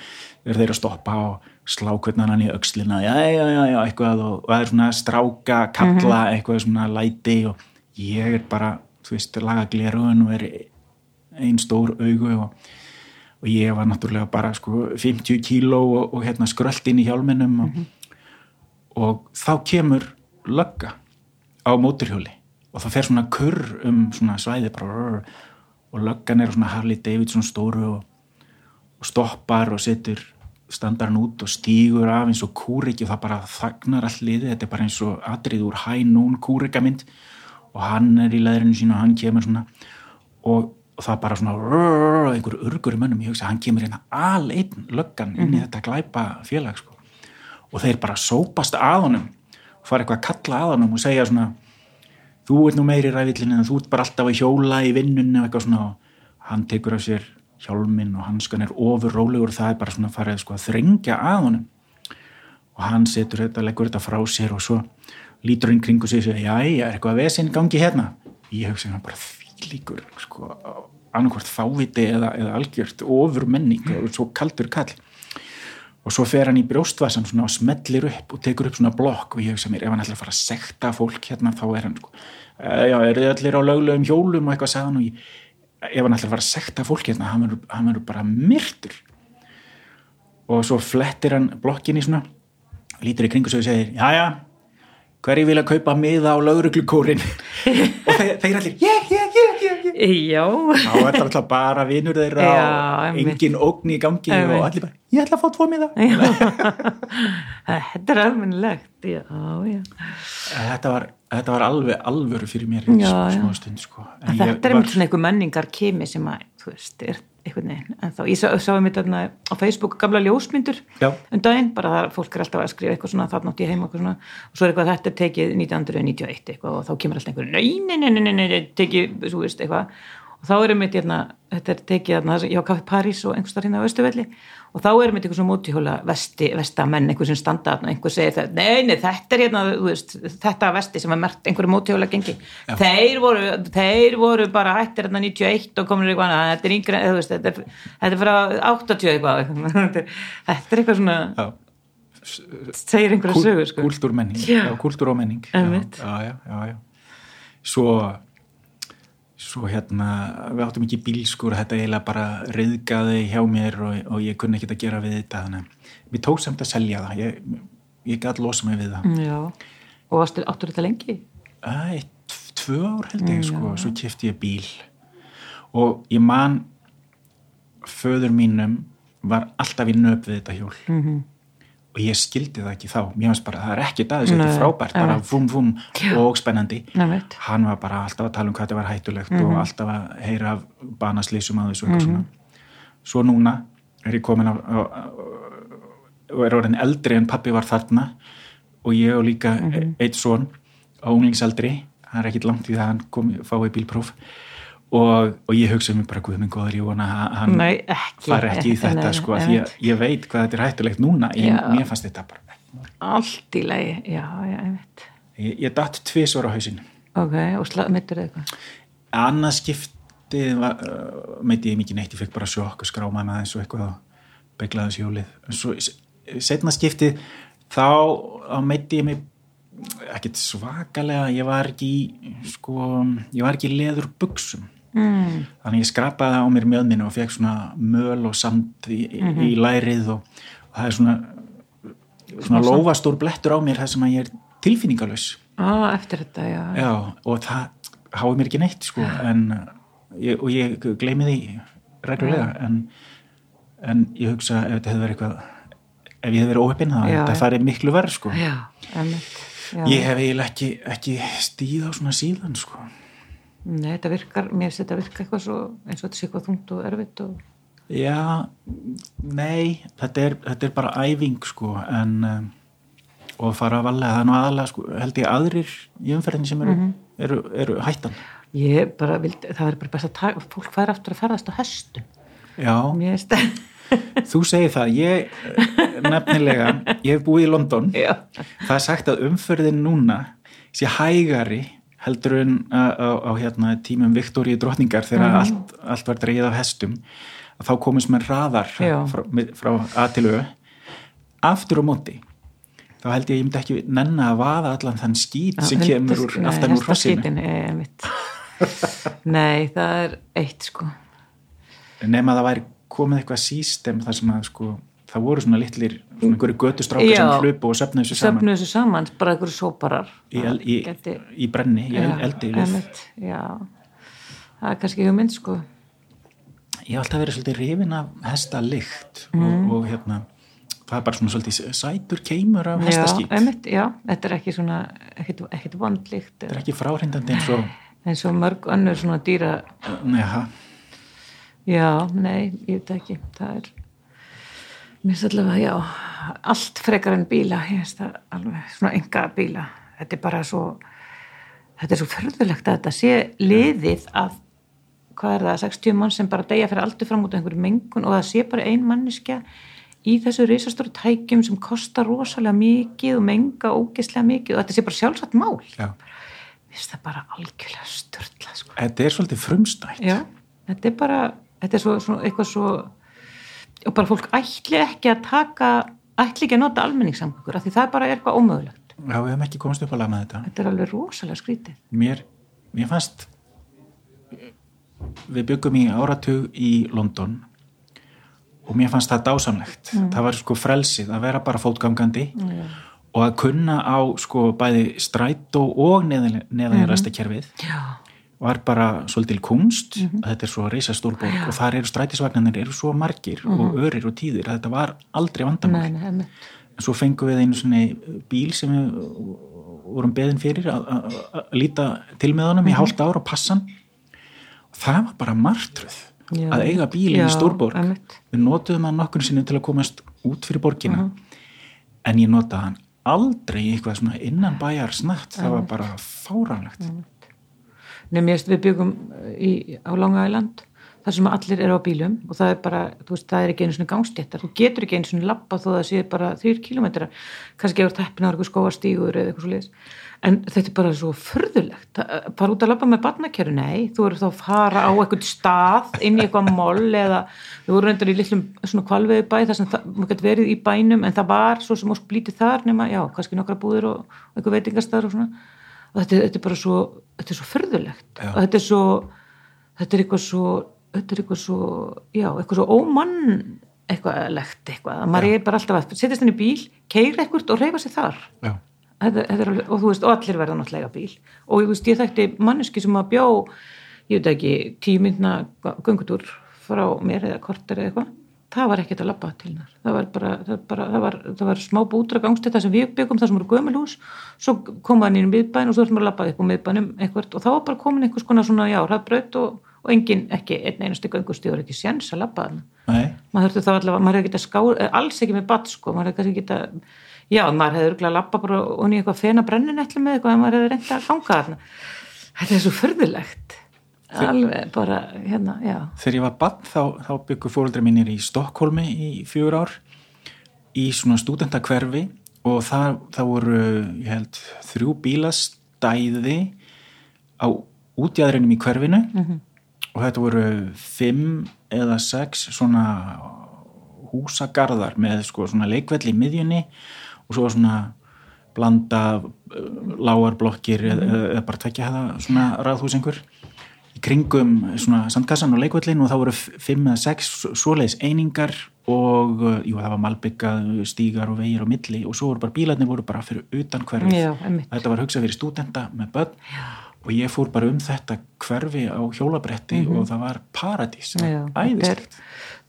er þeir að stoppa og slá hvernig hann í öxlina. Já, já, já, já, eitthvað og, og það er svona stráka, kalla, eitthvað svona læti og ég er bara þú veist, laga glerugun og er ein stór augu og, og ég var náttúrulega bara sko 50 kíló og, og hérna skrölt inn í hjálminum og, og þá kemur lögga á móturhjóli og það fer svona kurr um svona svæði bara og löggan er svona Harley Davidson stóru og, og stoppar og setur standar hann út og stígur af eins og kúriki og það bara þagnar all liði, þetta er bara eins og atrið úr high noon kúrikamynd og hann er í leðrinu sínu og hann kemur svona og, og það bara svona rrr, einhver urgur í mönnum, ég hugsa að hann kemur hérna aleitt löggan inn í þetta glæpa félag sko. og þeir bara sópast að honum og fara eitthvað að kalla að honum og segja svona þú ert nú meiri ræðillin en þú ert bara alltaf að hjóla í vinnunni og eitthvað svona. Og hann tekur af sér hjálminn og hanskan er ofur rólegur og það er bara svona farið sko að þrengja að honum. Og hann setur þetta, leggur þetta frá sér og svo lítur hann kringu sig og segir, já, er eitthvað vesinn gangi hérna? Ég hugsa hann bara þvílíkur sko, annarkvort fáviti eða, eða algjört ofur menning og svo kaldur kall. Og svo fer hann í brjóstvassan svona og smellir upp og tekur upp svona blokk og ég hugsa mér ef hann ætlar að fara að sekta fólk hérna þá er hann sko, "Eh, já, eru þið allir á löglegum hjólum og eitthvað? sagði hann og ég, ef hann ætlar að fara að sekta fólk hérna hann verður, hann verður bara myrtur. Og svo flettir hann blokkinni svona lítur í kringu sig og segir, já, já hverju vilja kaupa miða á lögreglukórin og þeir, þeir allir, ég, ég já, þá er það alltaf bara vinur þeirra Já, og engin ógn í gangi og allir bara, ég ætla að fá tvo miða. Þetta er almennilegt já, já. Þetta var, þetta var alveg alvöru fyrir mér í smá stund sko. En þetta er einmitt svona einhver menningar kemi sem að, þú veist, er, einhvern veginn, en þá, ég sá, sá um þetta á Facebook gamla ljósmyndur Já. um daginn, bara það, fólk er alltaf að skrifa eitthvað svona, það nátt ég heima eitthvað svona og svo er eitthvað þetta tekið 1991 eitthvað og þá kemur alltaf einhver, nei, nei, nei, nei, nei, nei tekið, svo veist, eitthvað og þá er einmitt, hérna, þetta er tekið hérna, ég á kaffi París og einhver starf hérna á Östuvelli og þá er einmitt eitthvað svona mótíhóla vesti, vestamenn, einhver sem standa og einhver segir það, nei, nei, þetta er hérna veist, þetta vesti sem er mert einhverju mótíhóla gengi, þeir voru þeir voru bara hættir hérna 91 og komur eitthvað þetta er yngre þú veist, þetta er, þetta er frá 80 eitthvað. Þetta er- þetta er eitthvað svona Já. segir einhverja sögur, sko. Kúltúrmenning, Já. já, kúltúr og menning já, já, já. Svo svo hérna við áttum ekki bílskur, þetta eiginlega bara reyðgaði hjá mér og, og ég kunni ekkert að gera við þetta þannig mér tók samt að selja það ég, ég gæti losa mig við það Mm, Já, og áttur þetta lengi? Eitt, tvö ár held ég sko, svo kefti ég bíl og ég man föður mínum var alltaf í nöp við þetta hjól Mhm. -hmm. Og ég skildi það ekki þá. Mér finnst bara, það er ekki það, þetta er frábært bara vum vum og spennandi. Einmitt. hann var bara alltaf að tala um hvað þetta var hættulegt Mhm. og alltaf að heyra af banaslýsum að þessu og svona. Svo núna er ég komin á, á, á og er orðin eldri en pappi var þarna og ég og líka Mhm. eitt son á unglingseldri það er ekkit langt í það að hann kom fái bílpróf og, og ég hugsa um mig bara guð minn góður, ég vona að hann Nei, ekki. fari ekki í þetta sko, að ég veit hvað þetta er hættulegt núna ég, Já. mér fannst þetta bara Allt í lagi, já, já, ég veit ég, ég datt tvisvar á hausinn Ok, og meiddur þið eitthvað? annað skiptið uh, meiti ég mikið neitt, ég fekk bara sjokk og skráma með þessu eitthvað og beglaði þessu hjólið En svo setna skiptið þá meiti ég mig ekkert svakalega ég var ekki sko, ég var ekki leður buksum Mm. þannig ég skrapaði á mér mjöðminu og fekk svona möl og sand í, í lærið og, og það er svona svona lófastór blettur á mér það sem að ég er tilfinningalös Á, eftir þetta, já. Já, og það hái mér ekki neitt sko, en ég, og ég gleymi því reglulega en, en ég hugsa ef þetta hefði verið eitthvað ef ég hefði verið óheppinn þá Já, já. farið miklu verð sko. Já. Já. ég hef eiginlega ekki, ekki stíð á svona síðan sko. Nei, þetta virkar, mér finnst þetta virka eitthvað svo, eins og þetta sé eitthvað þungt og erfitt og... já, nei þetta er, þetta er bara æfing sko, en um, og fara að valega, það er nú aðalega sko, held ég aðrir í umferðinni sem eru, Mhm. eru, eru hættan Ég bara vildi, það er bara best að taka, fólk fær aftur að ferðast á hestum. já, Mér finnst það, Þú segir það, ég nefnilega, ég hef búið í London já. það er sagt að umferðin núna sé hægari heldur en á, á, á hérna, tímum Viktoríu drottningar þegar Mhm. allt, allt var dreigið af hestum að þá komist með raðar frá, frá A til Ö aftur á móti þá held ég að ég myndi ekki nenna að vaða allan þann skít sem kemur úr, aftan úr hrossinu hrossinu. Nei, það er eitt sko. nema að það væri komið eitthvað sístem þar sem að sko það voru svona litlir, svona einhverju götustrákar sem Já. hlupu og söfnuðu þessu saman Söfnu þessu saman, bara einhverju sóparar. í, el, í, Gæti- í brenni, í Já, eldi við. einmitt, Já, það er kannski hugmynd sko. ég hef alltaf verið svolítið rifin af hesta lykt Mm. og, og hérna það er bara svona svolítið sætur keimur af Já, hestaskýt einmitt, já, þetta er ekki svona, ekkit, ekkit vandlíkt þetta er ekki fráhrindandi eins og eins og mörg önnur svona dýra, neha, já, nei, ég veit ekki, það er, mér finnst allavega, já, allt frekar en bíla, ég finnst það alveg svona enga bíla, þetta er bara svo, þetta er svo förðulegt að þetta sé liðið að, hvað er það, 60 mann sem bara deyja fyrir aldur fram út af einhverju mengun og það sé bara ein manniska í þessu risastóru tækjum sem kostar rosalega mikið og menga ógeðslega mikið og þetta sé bara sjálfsagt mál. já. Mér finnst það bara algjörlega störtla sko. þetta er svolítið frumstætt Já, þetta er bara þetta er svo, svo, eitthvað svo og bara fólk ætli ekki að taka ætli ekki að nota almenningssamgöngur af því það bara er eitthvað ómögulegt Já, við hefum ekki komist upp að laga með þetta Þetta er alveg rosalega skrítið Mér, mér fannst við byggum í áratug í London og mér fannst það dásamlegt mm. það var sko frelsið að vera bara fótgangandi mm. og að kunna á sko bæði strætó og neðanræsta neðan mm. kerfið Já var bara svolítil kunst að þetta er svo reysa stórborg og þar eru strætisvagnarnir eru svo margir og örir og tíðir að þetta var aldrei vandamál. Nei, nei, en svo fengum við einu svona bíl sem við vorum beðin fyrir að- líta til með honum í hálft ára og passan og það var bara martruð Já. að eiga bílinn í Stórborg. einmitt. við notuðum hann nokkur sinni til að komast út fyrir borgina. Mhm. en ég notaði hann aldrei eitthvað svona innan bæjar snatt það var bara fáránlegt. Nei, mér veist við byggum í, á Long Island þar sem allir eru á bílum og það er bara, þú veist, það er ekki einu svona gangstéttar. Þú getur ekki einu svona lappa þó það sé bara þrýr kilometrar, kannski gefur teppin á eitthvað skóastígur eða eitthvað svo liðis en þetta er bara svo förðulegt Það- bara út að lappa með barnakerru, nei þú eru þá að fara á eitthvað stað inn í eitthvað moll eða við vorum reyndar í litlum svona kvalvegi bæ þar sem maður gæti verið í bænum en það var svo sem ósk blítið þar nema, já, kannski nokkra búðir og, og og þetta, þetta er bara svo, þetta er svo förðulegt Já. og þetta er svo þetta er eitthvað svo þetta er eitthvað svo, já, eitthvað svo ómann eitthvað legt eitthvað. Að maður er bara alltaf að setjast inn í bíl keira eitthvað og reyfa sig þar. Já, þetta, þetta alveg- og þú veist, og allir verða náttúrulega bíl. Og ég veist, ég þekkti manneski sem að bjó ég veit ekki, tíu myndna göngutúr frá mér eða korter eða eitthvað það var ekkert að labba til hennar. Það var bara, það, bara, það var, það var smá bútra gangstætta sem við byggum það sem voru gömulhús svo kom hann inn í miðbæn og svo þurftum við að labba upp á miðbænum eitthvað og þá var bara komin einhvers konar svona já, hraðbraut og, og engin, ekki einn einasti göngustíður ekki séns að labba hann maður þurfti þá allavega, maður hefði getað ská eh, alls ekki með batt sko, maður hefði kannski getað já, maður hefði örgulega lappa bara og í eitthvað fena brennin eitthvað alveg bara, hérna, já. Þegar ég var bann þá, þá byggu fóreldri mínir í Stokkólmi í fjögur ár í svona stúdentakverfi og það, það voru, ég held, þrjú bílastæði á útjæðrinum í hverfinu og þetta voru fimm eða sex svona húsagarðar með sko svona leikvell í miðjunni og svo svona blanda lágarblokkir eða, eða bara tvekja það svona í kringum svona sandkassan og leikvellin og það voru fimm eða sex svoleiðis einingar og uh, jú, það var malbyggað stígar og vegir og milli og svo voru bara bílarnir voru bara fyrir utan hverfið. Já, þetta var hugsað fyrir stúdenta með börn Já. og ég fór bara um þetta hverfi á hjólabretti og það var paradís. Æðislegt.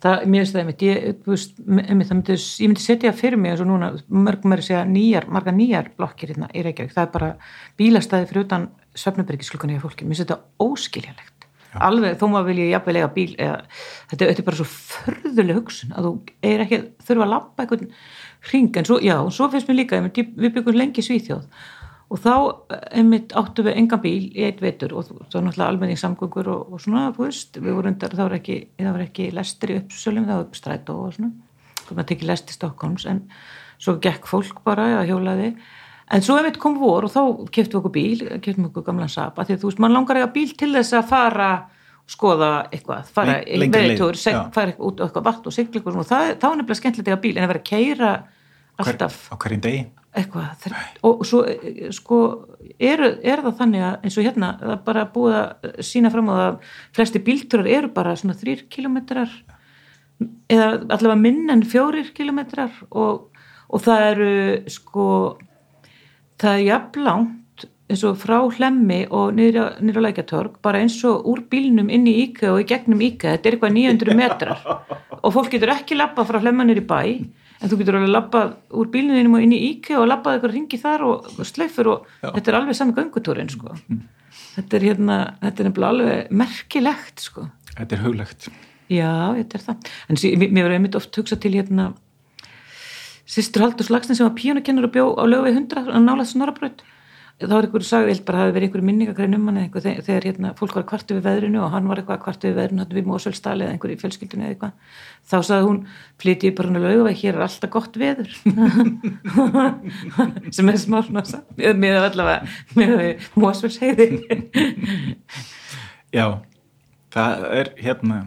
það, mér finnst það einmitt, ég, veist, einmitt, það myndi, ég myndi setja fyrir mig eins og núna, mörgum er að segja nýjar, marga nýjar blokkir hérna í Reykjavík, það er bara bílastæði fyrir utan svefnabyrgisklukkan í fólki, mér finnst þetta óskiljanlegt. Alveg, þó maður vilja jafnvel eiga bíl eða, þetta, þetta er bara svo förðuleg hugsun að þú er ekki að þurfa að lappa einhvern hring, en svo, já, svo finnst mér líka við byggum lengi Svíþjóð og þá einmitt áttu við engan bíl í eitt vetur og þá náttúrulega almenning samgöngur og, og svona, þú veist, við vorum undar, það var ekki, það var ekki lestir í uppsölum, það var upp strætó og svona, þú maður tekið lest í Stokkons en svo gekk fólk bara að hjólaði, en svo einmitt kom vor og þá keftum við okkur bíl, keftum við okkur gamlan sapa, því að þú veist, mann langar eiga bíl til þess að fara skoða eitthvað, fara veðitúr, fara út á eitthvað vatn og sigla eitthvað og það, þá er nefnilega skemmtilegt að eiga bíl en að vera að keira alltaf. á hverjum degi. Eitthvað og svo sko er, er það þannig að eins og hérna það er bara búið að sína fram á það að flesti bílturar eru bara svona þrýr kilometrar eða allavega minn en fjórir kilometrar og, og það eru sko það er jafn langt eins og frá hlemmi og niður á, lækjatorg bara eins og úr bílnum inn í íka og í gegnum íka, þetta er eitthvað 900 metrar og fólk getur ekki lappa frá hlemmanir í bæ en þú getur alveg lappað úr bílunum og inn í íka og lappað eitthvað ringi þar og, sleifur og Já. þetta er alveg sami göngutúrin sko. þetta er hérna þetta er alveg merkilegt sko. þetta er huglegt Já, þetta er það. En mér verður einmitt oft hugsa til hérna sýstur Haldur Slagsnes sem var píjónakennur og bjó á lögu 100 að nálaðs Norrabraut. Það var einhverju sagði, ég held bara að það hafi verið einhverju minningakræn um hann eitthvað þegar, hérna, fólk var kvart við veðrinu og hann var eitthvað kvart við veðrinu við Mósvöldsdali eða einhverju fjölskyldinu eða eitthvað. Þá sagði hún, flytið bara hann að lögu hér er alltaf gott veður. sem er smá svona samt, með allavega með Mósvöldsheiði. já, það er hérna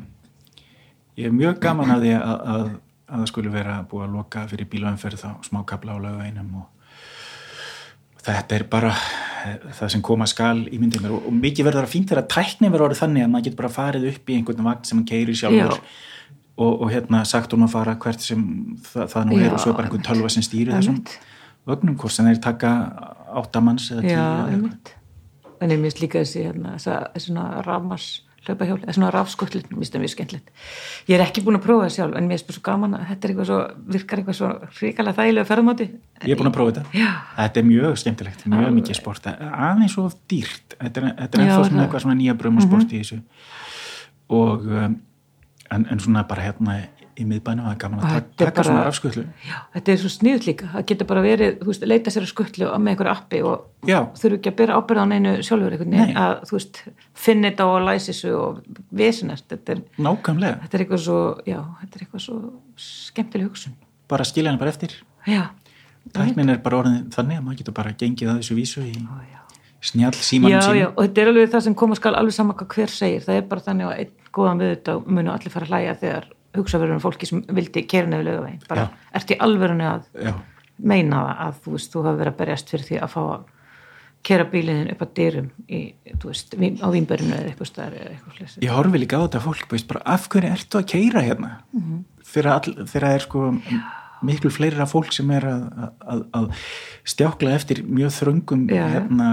ég er mjög gaman að því að, að, að það skulle vera búið að loka fyrir bílaumferð á smákabla á lögveinum og þetta er bara eh, það sem koma skal í myndið mér og, og mikið verður að fínt þegar að tækni verður orðið þannig að maður getur bara farið upp í einhvern vagn sem hann keiri sjálfur Já. og, og hérna sagt hún að fara hvert sem það, það nú er Já, og svo er bara einhvern tölva sem stýri þessum vögnum hvort sem þeir taka áttamanns eða tíu Já, einmitt. En ég minnst líka þessi, hérna, svona rafmars hlaupahjól, eða svona rafskullin, mér finnst það mjög skemmtilegt. Ég er ekki búin að prófa það sjálf, en mér finnst það svo gaman að þetta eitthvað svo, virkar eitthvað svo hrikalega þægilega ferðmáti. Ég er búin að prófa þetta. Já. Þetta er mjög skemmtilegt, mjög Alveg. mikið sport. Aðeins svo dýrt. Þetta er, þetta er Já, ennþá svona eitthvað svona nýja brömmasport í þessu. Og um, en, en svona bara hérna í miðbænum, er gaman að taka, taka svona bara- rafskutlu Já, þetta er svo sniðt líka, það getur bara verið þú veist, leita sér að skuttlu með einhverju appi og Já, þurfu ekki að byrja ábyrða á neinu sjálfur einhvern veginn, að þú veist finna þetta og læsi þessu og vesinast þetta er, nákvæmlega. þetta er eitthvað svo já, þetta er eitthvað svo skemmtileg hugsun. Bara skilja hann bara eftir. Já, tæknin er bara orðin þannig að maður getur bara gengið að þessu vísu í já. snjall já, símanum já, sínum. og þetta er alveg það sem koma skal alveg sama hvað hver segir, það er bara þannig að einn góðan við þetta munu allir fara að hlæja þegar hugsa verður um fólki sem vildi kerinu við lögavegin, bara Já. ert í alvörinu að Já, meina það að þú veist, þú hafa verið að berjast fyrir því að fá að kera bílinn upp að dyrum í, þú veist, á vínbörinu eða eitthvað stær eða eitthvað slessi. ég horfi líka á þetta fólk veist, bara, af hverju ertu að keira hérna þegar, all, þegar það er sko miklu fleira fólk sem er að, að, að stjákla eftir mjög þröngum Já. hérna,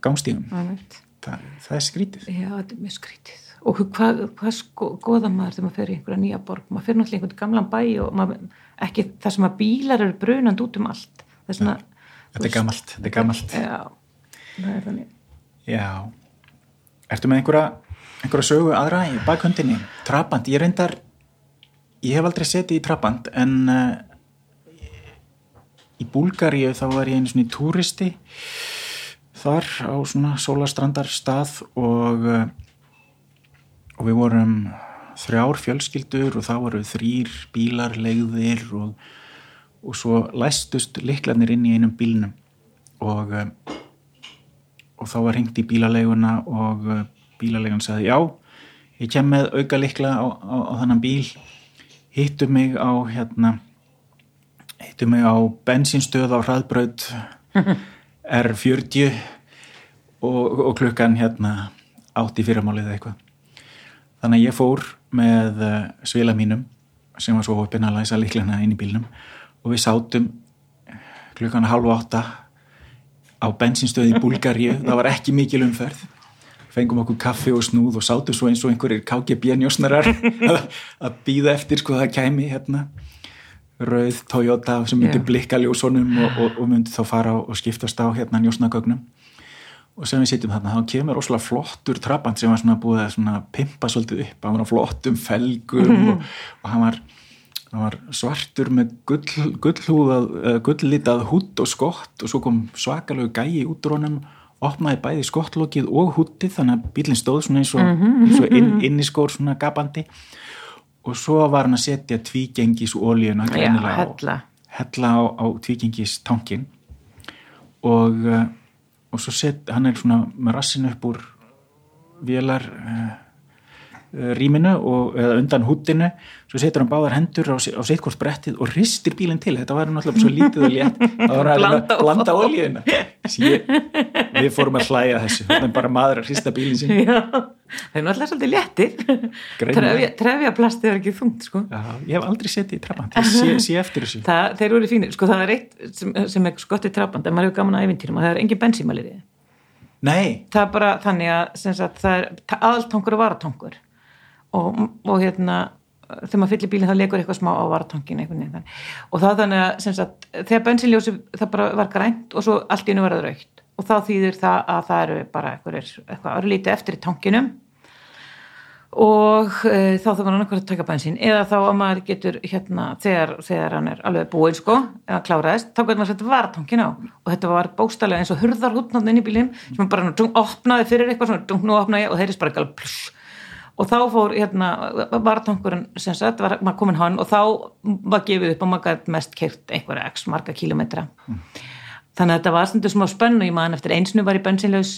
gangstíðum það, það er skrítið Já, þetta er mjög skrítið. Og hvað, hvað sko, goða maður þegar maður fer í einhverja nýja borg? Maður fer náttúrulega í einhvern gamlan bæ og maður, ekki það sem að bílar eru brunand út um allt. Það er svona... þetta er gamalt, þetta er gamalt Já, það er þannig. Já Ertu með einhverja, einhverja sögu aðra í bakhundinni? Trabant, ég reyndar ég hef aldrei setið í Trabant en uh, í Búlgaríu þá var ég einu svona í túristi þar á svona sólastrandar stað og uh, og við vorum þrjár fjölskyldur og þá voru þrýr bílar, legðir og, og svo læstust liklarnir inn í einum bílnum. Og uh, og þá var hringt í bílaleguna og uh, bílalegun sagði já, ég kem með auka likla á, á, á þannan bíl. Hittu mig á hérna hittu mig á bensinstöð á hraðbraut R40 og, og klukkan hérna átt í fyrramálið eitthvað þannig að ég fór með uh, svila mínum sem var svo opinn að læsa liklana inn í bílnum. Og við sátum klukkan halv átta á bensinstöði í Búlgaríu. Það var ekki mikil umferð. Fengum okkur kaffi og snúð og sátum svo eins og einhverjir KGB njósnarar að, býða eftir sko það kæmi hérna. Rauð Toyota sem myndi Já. blikka ljósonum og, og, og myndi þá fara og skiptast á hérna njósnagögnum og sem við sitjum þarna, þá kemur rosalega flottur trabant sem var svona búið að svona pimpa svolítið upp, hann var á flottum felgum og, og hann var hann var svartur með gull, gullhúðað, gulllitað hútt og skott og svo kom svakalegu gæi út úr honum, opnaði bæði skottlokið og húttið þannig að bílinn stóð svona eins og, eins og inn, inniskór svona gapandi. Og svo var hann að setja tvígengis ólíuna á- hella. hella á, á tvígengis tankin og, uh, og svo set, hann er svona með rassin upp úr vélar uh, rýminu og, eða undan húttinu svo setur hann báðar hendur á, á sitt hvort brettið og ristir bílinn til. Þetta var náttúrulega svo lítið og létt. Það var að Blanda Sér, við fórum að hlæja þessu. Þannig bara maður að hrista bílinn sin Já, það er náttúrulega svolítið léttir. Trefja, plastið er ekki þungt, sko. Já, ég hef aldrei setið í trafant ég sé, sé eftir þessu Það, þeir eru fínir, sko það er eitt sem, sem er skott í trafband, en maður hefur gaman að æfintýrum og það er engin bensímælir í. Nei, Það er bara þannig að sagt, það er aðaltankur og varatankur og, og hérna þegar maður fyllir bílinn þá legur eitthvað smá á þannig. og það þannig að sagt, þegar bensínljósi það bara var grænt og svo allt í einu var það raukt og þá þýðir það að það eru bara eitthvað, örlítið eftir í tankinum. Og e, þá þarf hann annað að taka bensín. Eða þá að maður getur hérna þegar, þegar hann er alveg búinn sko eða kláraðist, þá getur maður sett varatankin á. Og þetta var bóstalega eins og hurðarhútnátt inn í bílinn sem bara dung, opnaði fyrir eitthvað svona dung, nú opnaði og ekki alveg pluss. Og þá fór hérna varatankurinn sem sagt, var, maður komin hann og þá var gefið upp og maður gæti mest kert einhverja x marga kílometra þannig að þetta var stundu smá spennu ég maður eftir einsinu var í bensinlaus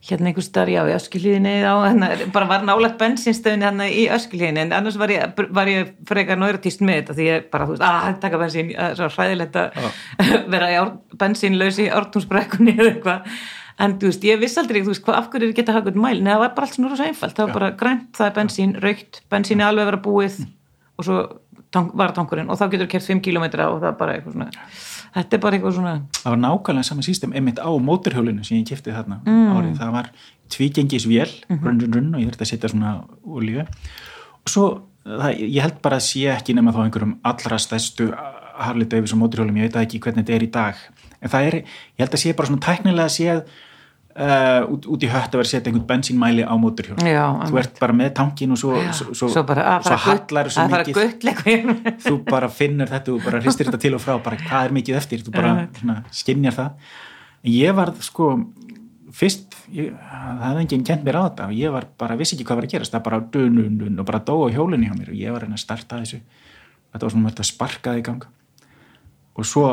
hérna einhvers staðar, já, í hérna, bara var nálægt bensinstöðinni hérna í öskilíðinni, en annars var ég, var ég frekar nöyratíst með þetta, því ég bara, þú veist, að taka bensín, það er svo hræðilegt að vera í ár, bensínlaus í ártúnsbrekkunni eða eitthvað, en þú veist, ég viss aldrei, þú veist, hvað, af hverju geta eitthvað mæl, neða, það var bara allt svona rosa einfalt, það var bara grænt, það er bensín, raukt, bensín er alveg að vera búið og svo tank, var tankurinn og þá getur kert 5 km og það er bara eitthvað svona, þetta er bara eitthvað svona, það var nákvæmlega sama system einmitt á móturhjólinu sem ég kipti þarna mm. árið, það var tvígengisvél Mhm. runn, runn, runn og ég þurfti að setja svona olíu og svo það, ég held bara að sé ekki nema þá einhverjum allra stærstu Harley Davidson móturhjólum, ég veit ekki hvernig þetta er í dag en það er, ég held að sé bara svona tæknilega séð uh, út, út í hött að vera að setja einhvern bensínmæli á móturhjól Já, þú ert bara með tankin og svo, svo, svo, svo svo gull- hallar svo fara mikið. þú bara finnur þetta, þú bara hristir þetta til og frá bara hvað er mikið eftir, þú bara svona, skinjar það. En ég var sko fyrst, ég, það hefði enginn kent mér á þetta og ég var bara, vissi ekki hvað var að gerast. Það bara dun, dun, og bara dó á hjólunni hjá mér og ég var að starta þessu. Þetta var svona mörgt að sparka það í gang. Og svo,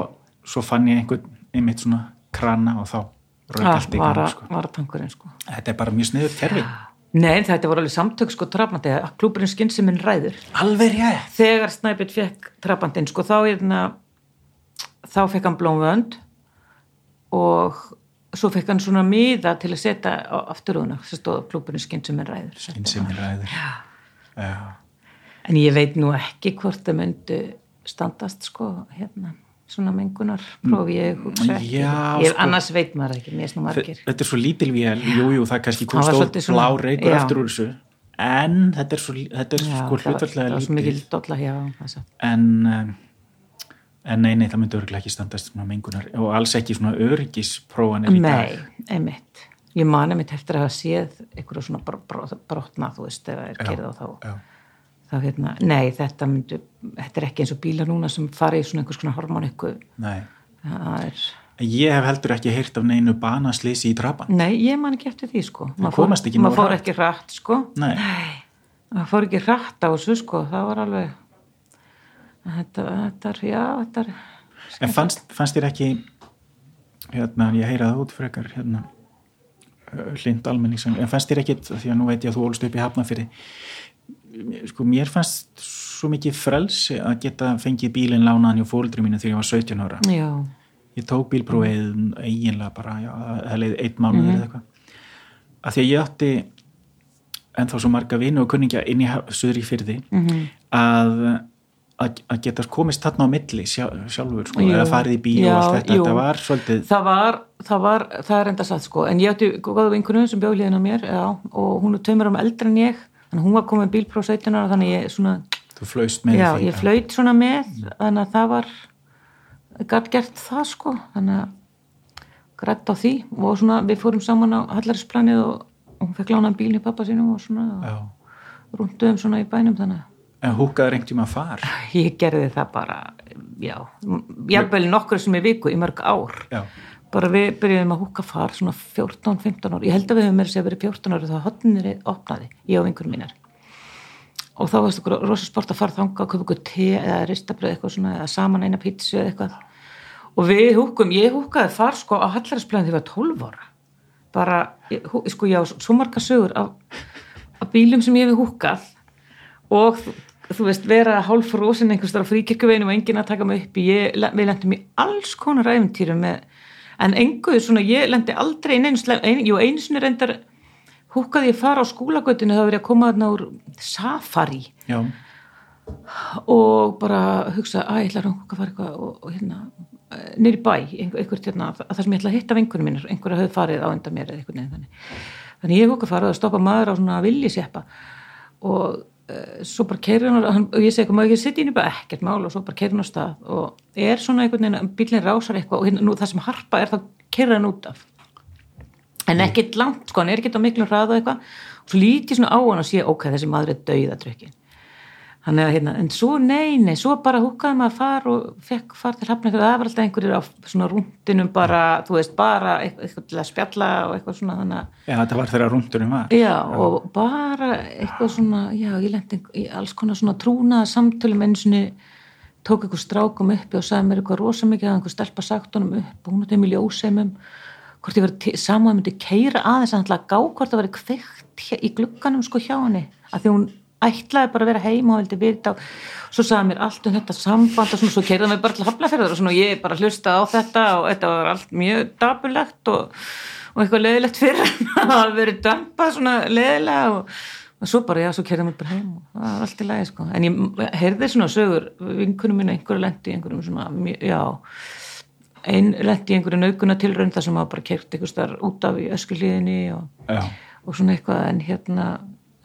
svo fann ég einhvern einmitt svona krana og þá rauk allt í var, gang að- sko. að sko. Þetta er bara mjög sniður kerfi. Nei, þetta voru alveg samtök sko trafnandi að klúburinn skynsuminn ræður. Alveg rétt. Þegar Snæbjörn fekk trafandinn sko þá hérna þá fekk hann blómvönd og svo fekk hann svona miða til að setja afturúðuna sem stóð klúburinn skynsuminn ræður. Einsinn er ræður. Já. en ég veit nú ekki hvort það myndi standast sko hérna svona mengunar prófi ég hugsa ekki Já, ég, sko. annars veit maður ekki, mér er svona margir þetta er svo lítil vél, jú, jú, það kannski kom Það var stór svolítið svona- blá reykur já. aftur úr þessu en þetta er, svo, þetta er Já, sko er satt. en, um, en nei, nei, það myndi örgulega ekki standast svona mengunar og alls ekki svona örgisprófanir í Nei, dag einmitt. Ég mani mitt eftir að hafa séð einhverju svona br br brotna, þú veist, það er kerið á þá. já. Þá hérna, nei, þetta myndi, þetta er ekki eins og bílar núna sem fari í svona einhvers konar. Það er, ég hef heldur ekki heyrt af neinu banaslýsi í trapan nei, ég man ekki eftir því, sko. Maður fór- Maður fór ekki hratt, sko. nei, Það fór ekki hratt á þessu, sko. Það var alveg, þetta, þetta er, já, þetta er, en fannst, fannst þér ekki hérna, ég heyra það út frekar hérna uh, hlind almenningssang, en fannst þér ekki því að nú veit ég að þú ólst upp í hafnafyrir sko mér fannst svo mikið frelsi að geta fengið bílinn lánaðan hjá fóldri mínu þegar ég var 17 ára. Já, ég tók bílprófið eiginlega bara, það leiði einn mánuður Mhm. eða eitthvað. Að því að ég átti ennþá svo marga vinu og kunningja inn í söður í fyrði Mhm. að, að að geta komist þarna á milli sjá, sjálfur, sko, eða farið í bíl Já, og allt þetta, jú. þetta var svolítið það var, það var, það er enda satt sko, en ég átti góða vinkunum sem bjóð hliðin á mér, já, og hún er tveimur árum eldri en ég, þannig hún var komið bílpróf 17 ára, þannig ég svona, þú flöust með já, því ég flöyt svona með, þannig að það var, gætt gert það sko, þannig að grætt á því og svona, við fórum saman á Hallarsplanið og, hún fekk lánaðan bílinn í pappa sínum og svona, rúnduðum svona í bænum, þannig en húkaður einhvern tíma far ég gerði það bara, já, jafnvel nokkur sem í viku í mörg ár. Já, bara við byrjuðum að húka far svona 14-15 ár, ég held að við höfum verið 14 ári þá hotnir opnaði, ég og vingur mínar. Og þá varst okkur rosa sport að fara þanga að köpa ykkur te eða ristabröð eitthvað svona eða saman eina pítsu eða eitthvað. Og við húkum, ég húkaði far sko á hallarinsplæðin þegar ég var 12 ára. Bara, ég, sko ég á svo marga sögur af, af bílum sem ég hef húkað. Og þú, veist vera hálf rosin einhvers þar á fríkirkjuveginum og enginn að taka mig upp í, ég, við lendum í alls konar æfintýrum með, en enguð svona, ég lendi aldrei slem- ein, jú, einu sinni reyndar húkaði ég fara á skólagötinu það ég að koma þarna úr safari. Já, og bara hugsa að ég ætla að húka að fara eitthvað og, og hérna nýri bæ, einhver, einhvert hérna að það sem ég ætla að hitta vinkunum mínir, einhverja höfð farið á undan mér eða einhvern veginn þannig. Þannig ég húka að fara og stoppa maður á svona villisjeppa og svo bara keirir hann og ég segi maður ekki sitt í bara ekkert mál og svo bara keirir hann á stað og er svona einhvern veginn, bílinn rásar eitthvað og hérna, nú, það sem harpa er þá keirir hann út af. En ekkert langt sko, hann er ekkert á miklum hraða eitthvað. Og svo lítið svona á hann og sé ok, þessi maður er dauðadrukkin þannig að hérna, en svo nei, nei svo bara húkaði maður far og fekk far til hafna það var alltaf einhverjir á svona rúndinum bara, þú veist, bara eitthvað, til að spjalla og eitthvað svona þannig að já, þetta var þegar rúndurinn var. Já, og bara eitthvað svona, já, ég lendi í alls konar svona trúnaða samtölum einu sinni tók eitthvað strákum uppi og sagði mér eitthvað rosa mikið að einhver stelpa sagt honum upp og hún átti með ljóseimum hvort ég verið saman myndi keira aðeins að hann að gá hvort það verið kveikt í glugganum sko hjá henni að því hún ætlaði bara að vera heima og vildi vita og svo sagði mér allt um þetta samband og svona, svo keiraði mig bara til hafnafjörður og svona ég bara hlustaði á þetta og þetta var allt mjög dabulegt og, og eitthvað leðilegt fyrir að verið dömpað svona leðilega og, og svo bara, já, svo keiraði mig bara heim og það var allt í lagi, sko. En ég heyrði svona sögur, vinkunum mínu einhverju lendi, einhverjum svona, já ein lendi í einhverju naukuna tilraun þar sem hafa bara kert einhvers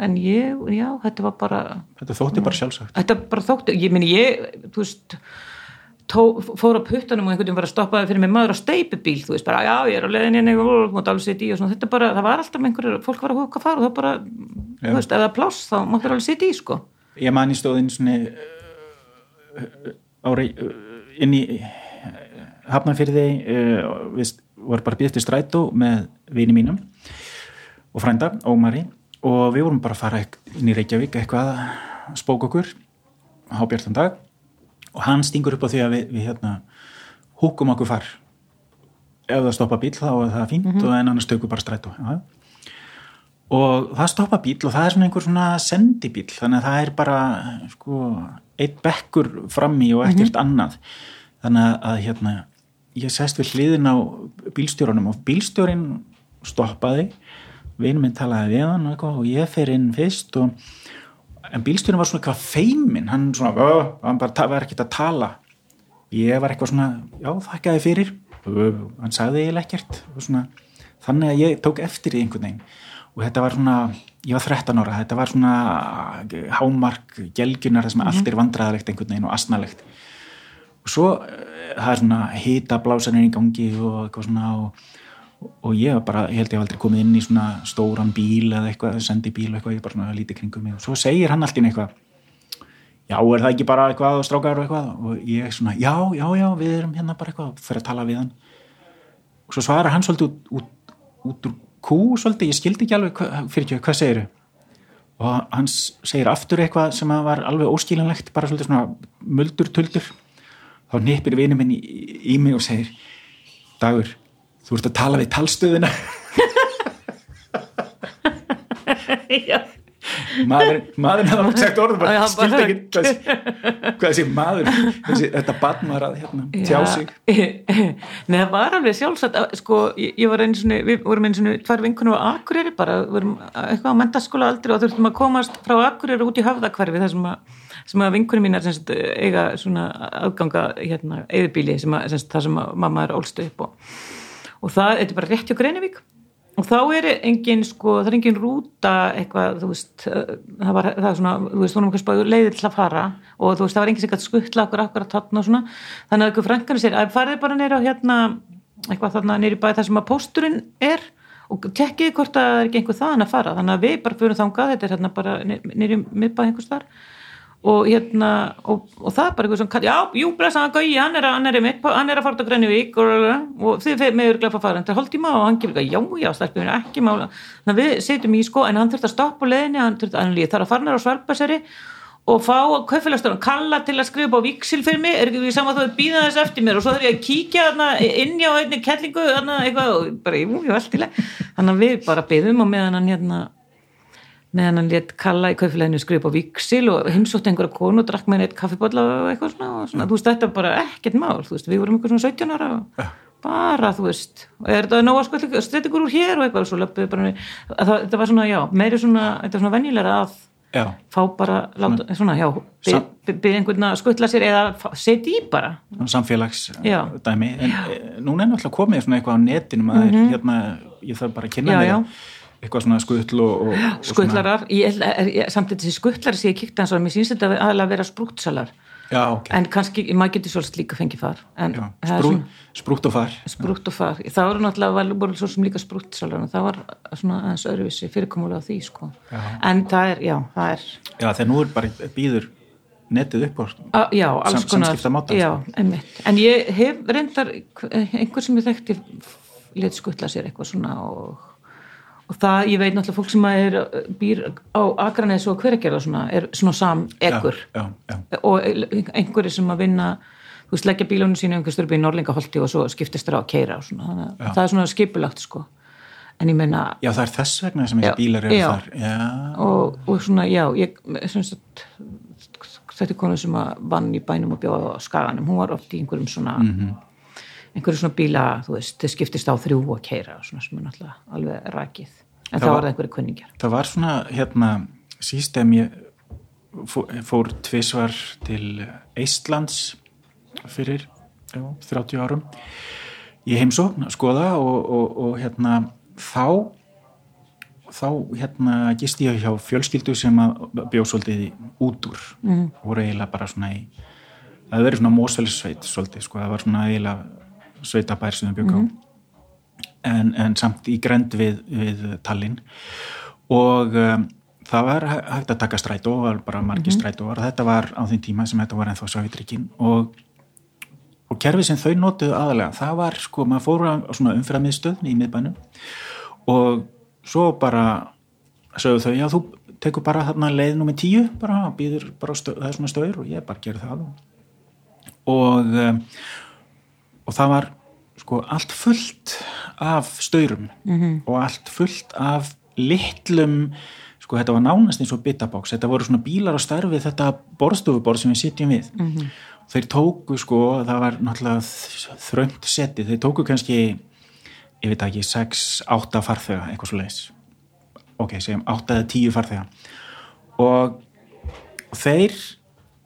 já, en hérna ég, já, þetta var bara þetta þótti bara sjálfsagt. Þetta bara þótti, ég meni ég þú veist, tó, fór á puttanum og einhvern veginn var að stoppa fyrir mig. Maður á steipubíl, þú veist, bara já, ég er á leðinni og mátt alveg sitja í og svona, þetta bara það var alltaf með einhverju, fólk var að húka að fara og það bara, þú veist, ef það pláss þá máttur alveg sitja í, sko. Ég man í stóðin svona ári inn í hafnafyrði uh, við vorum bara býðt í strætó með vini mínum og frænda, Ómari og við vorum bara að fara inn í Reykjavík eitthvað að spóka okkur á bjartan dag og hann stingur upp á því að við, við hérna húkum okkur far ef það stoppa bíl þá er það fínt mm -hmm. og en annars tökum bara strætó ja. og það stoppa bíl og það er svona einhver svona sendibíl þannig að það er bara sko, eitt bekkur frammi og ekkert mm -hmm. annað þannig að hérna ég sest við hliðin á bílstjórunum og bílstjórin stoppaði vinnu minn talaði við hann og, og ég fer inn fyrst og, en bílstjórun var svona eitthvað feimin hann svona, hann bara var ekkert að tala. Ég var eitthvað svona já þakkaði fyrir. Hann sagði ég lekkert svona, þannig að ég tók eftir í einhvern veginn. Og þetta var svona, ég var 13 ára þetta var svona hámark gelgjunar þess að mm -hmm. allt er vandræðalegt einhvern veginn og asnalegt. Og svo það er svona hita blásanir í gangi og eitthvað svona og, og ég var bara, ég held ég hef aldrei komið inn í svona stóran bíl eða eitthvað, sendi bíl eitthvað, ég bara svona lítið kringum mig. Og svo segir hann alltaf eitthvað já, er það ekki bara eitthvað og strákar og eitthvað? Og ég svona, já, já, já, við erum hérna bara eitthvað fyrir að tala við hann. Og svo svarar hann svolítið út, út, út úr kú svolítið, ég skildi ekki alveg hva, fyrir ekki, hvað segir og hann segir aftur eitthvað sem var alveg óskilinlegt, bara svolítið svona muldur, tuldur þá nýppir vinið minn í, í mig og segir Dagur, þú ert að tala við talstöðina. Maður, maður hefði náttúrulega sagt orðum bara skildi ekki hvað, þessi maður þessi, þetta barn var að hérna, tjá sig. Nei, það var alveg sjálfsagt sko, ég, ég var einu svona við vorum einu svona tvær vinkunum á Akureyri bara, vorum eitthvað á mentaskóla aldrei og þurftum að komast frá Akureyri út í höfðakvarfi þar sem að, sem að vinkunum mínar semst, eiga svona aðganga hérna, eðubíli sem að, semst, það sem að mamma er ólstu upp og, og það, þetta er bara rétt hjá Greinivík og þá er engin sko, það er engin rúta eitthvað, þú veist það var, það er svona, þú veist, þú erum kannski leiðir til að fara. Og þú veist, það var engin sem gæti skuttla okkur akkur að tatna og svona, þannig að eitthvað frankarnir sér, að farið bara neyra á hérna eitthvað þarna neyri bæði þar sem að pósturinn er og tekkið hvort að það er ekki einhver þaðan að fara, þannig að við bara fyrir þangað, þetta er hérna bara neyri miðbæði einhvers þar og hérna og, og það er bara eitthvað svona, já, jú, blessaðan Gauji hann er að, hann er, hann er að fara til Grænivík og, og þið meður glæfa að fara þetta er hálf tíma og hann gefur eitthvað, já, já, stelpjum ekki mála, þannig að við setjum í sko en hann þurft að stoppa leðinni, hann þurft að hann líði þar að fara næra á Svalbæseri og fá kaufélagsstofan, kalla til að skrifa á viksil fyrir mig, er ekki við saman að þú býða þess eftir mér og svo þurf ég að kíkja þarna inn á einni kellingu, þarna eitthvað og bara, jú, jú, þannig að við bara byðum og meðan hann hérna meðan hann létt kalla í kaufélaginu skrifa á viksil og heimsótt einhverja konu og drakk með eitt kaffibotla og eitthvað svona, og svona. þú veist, þetta er bara ekkert mál, veist, við vorum svona 17 ára og ja. bara, þú veist og er þetta nóga sko, streitt ykkur úr hér og eitthvað og svo löpuðu bara, það, þetta var svona, já meiri svona, þetta er svona venjulega að já. fá bara, láta, svona, já byrja einhvern að skuttla sér eða setja í bara samfélagsdæmi, en e, núna er náttúrulega komið svona eitthvað á netinum að mm -hmm. hérna, ég þarf bara að kynna mig eitthvað svona skuttl og, og, og skuttlarar, samt þessi skuttlar sem ég kíkta hans og mér syns þetta aðalega að vera sprúktsalar Já, okay. en kannski, maður getur svolítið líka fengið far Já, sprú, sprúkt og far. Sprúkt og far, það voru náttúrulega voru svo sem líka sprúktsalar og það var svona aðeins öruvissi fyrirkomulega því sko. Já. en það er, já, það er Já, þegar nú er bara býður netið upp á sam, samskipta máta Já, einmitt, en ég hef reyndar einhver sem ég þekkti let skuttla sér eitthvað svona og og það, ég veit náttúrulega fólk sem er býr á Akranes og hverjargerða svona, er svona samegur og einhverju sem að vinna þú veist, leggja bílunum sínu einhver styrpi í Norlingaholti og svo skiptist þér á að keira og svona, þannig að það er svona skipulagt sko, en ég meina Já, það er þess vegna sem þessi bílar eru já, þar. Já, og, og svona, já ég, sagt, þetta er konu sem að vann í bænum og bjóða á skaganum, hún var oft í einhverjum svona mm -hmm einhverju svona bíla, þú veist, þau skiptist á þrjú og keira og svona sem er náttúrulega alveg rækið, en það, það var einhverju kunningjar Það var svona, hérna sístem ég fór tvísvar til Eistlands fyrir já, 30 árum ég heimsókn að skoða og, og, og hérna þá þá hérna gist ég hjá fjölskyldu sem að bjóð svolítið út úr mm. og voru eiginlega bara svona í það verið svona mósfellssveit svolítið, sko, það var svona eiginlega sveitabær sem þau bjögum mm -hmm. en, en samt í grend við, við Tallinn. Og um, það var hægt að taka strætó og bara margi mm -hmm. strætó og þetta var á þeim tíma sem þetta var ennþá Sávitrikinn og, og kerfið sem þau notuðu aðalega, það var sko, maður fór á svona umfyramiðstöðni í miðbænum. Og svo bara sögðu þau, já þú tekur bara þarna leið nummið tíu bara, býður bara stöð, það er svona stöður og ég bara gerði það. Og um, og það var sko allt fullt af stöðrum mm -hmm. og allt fullt af litlum sko þetta var nánast eins og bitabox þetta voru svona bílar á starfi þetta borstofuborð sem við sitjum við. Mm -hmm. þeir tóku sko, það var náttúrulega þröngt seti, þeir tóku kannski ég veit ekki, 6-8 farþega eitthvað svo leiðis ok, segjum 8-10 farþega. Og þeir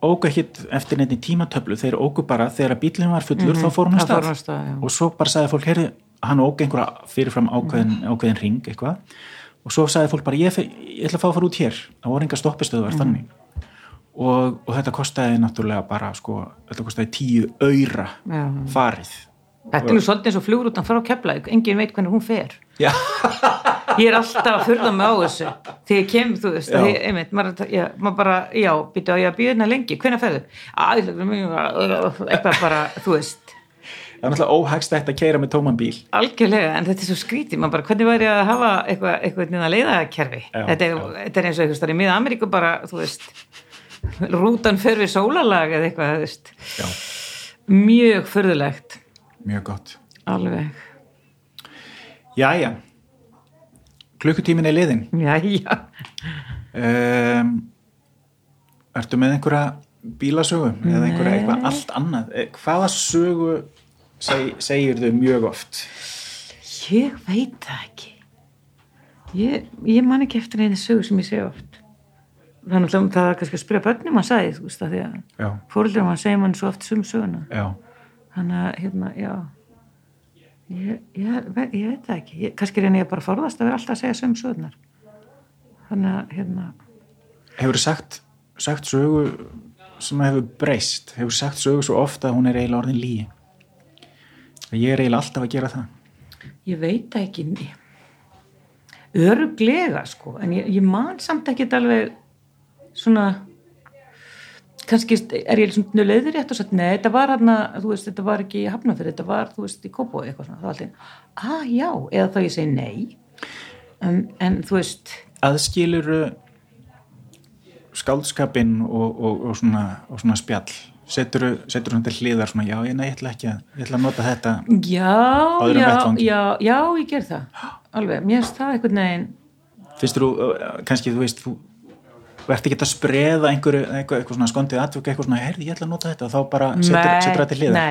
ógu ekkit eftir nefni tímatöflu þeir ógu bara þegar bílinn var fullur mm -hmm. þá fór hann að stað, stað og svo bara sagði fólk heyrði, hann ógu einhverja fyrirfram ákveðin, mm -hmm. ákveðin ring eitthvað. Og svo sagði fólk bara ég, ég ætla að fá að fara út hér. Það voru enga stoppistöðuvar mm -hmm. þannig. Og, og þetta kostiði náttúrulega bara sko, þetta kostiði tíu öyra farið. Þetta er nú svolítið eins og flugur út af frá keflaug engin veit hvernig hún fer. Já ég er alltaf að fyrða mig á þessu. Þegar ég kem, þú veist, ég, einmitt maður, já, maður bara, já, býta á ég að býða hérna lengi? Hvernig ferðu? eitthvað bara, þú veist. Það er náttúrulega óhagstætt að keira með tóman bíl. Algjörlega, en þetta er svo skrítið maður bara, hvernig væri að hafa eitthvað, eitthvað nýða leiðakerfi? Þetta, þetta er eins og eitthvað í miða Ameríku bara, þú veist rútan fer við sólalag eða eitthvað, þú veist. Já. mjög förðulegt Mjög gott. Alveg. Jæja klukkutímin er liðin já, já um, Ertu með einhverja bílasögu Nei. eða einhverja eitthvað allt annað? Eh, hvaða sögu seg, segir þau mjög oft? Ég veit það ekki. Ég, ég man ekki eftir einu sögu sem ég segi oft. Þannig að það er kannski að spyrja börnum að sagði þú veist það því að fóröldur mann segir mann svo oft sum söguna. Já. þannig að hérna, já Ég, ég, ég veit það ekki, ég, kannski er ég bara forðast að vera alltaf að segja söm sögurnar. Þannig að hérna Hefur þið sagt, sagt sögu sem hefur breyst? Hefur þið sagt sögu svo ofta að hún er eiginlega orðin lí ég er eiginlega alltaf að gera það. Ég veit það ekki. Öruglega sko. En ég man samt ekki alveg svona kannski er ég svona löður rétt og sagt, nei, þetta var hérna, þú veist, þetta var ekki í Hafnafjörð, þetta var, þú veist, í Kópói eitthvað svona, þá alltaf, að ah, já eða þá ég segi nei. En, en þú veist aðskiluru skáldskapin og, og, og, svona, og svona spjall? Setur þú til hliðar svona, já, ég, nei, ég ætla ekki að, ég ætla að nota þetta já, já, já, já, ég ger það. Alveg, mér finnst það eitthvað neginn finnst þú, kannski, þú veist, þú verður ekki að spreða einhverju, eitthvað, eitthvað svona skondið atvöku, eitthvað svona, herði, ég ætla að nota þetta. Og þá bara setur það til liða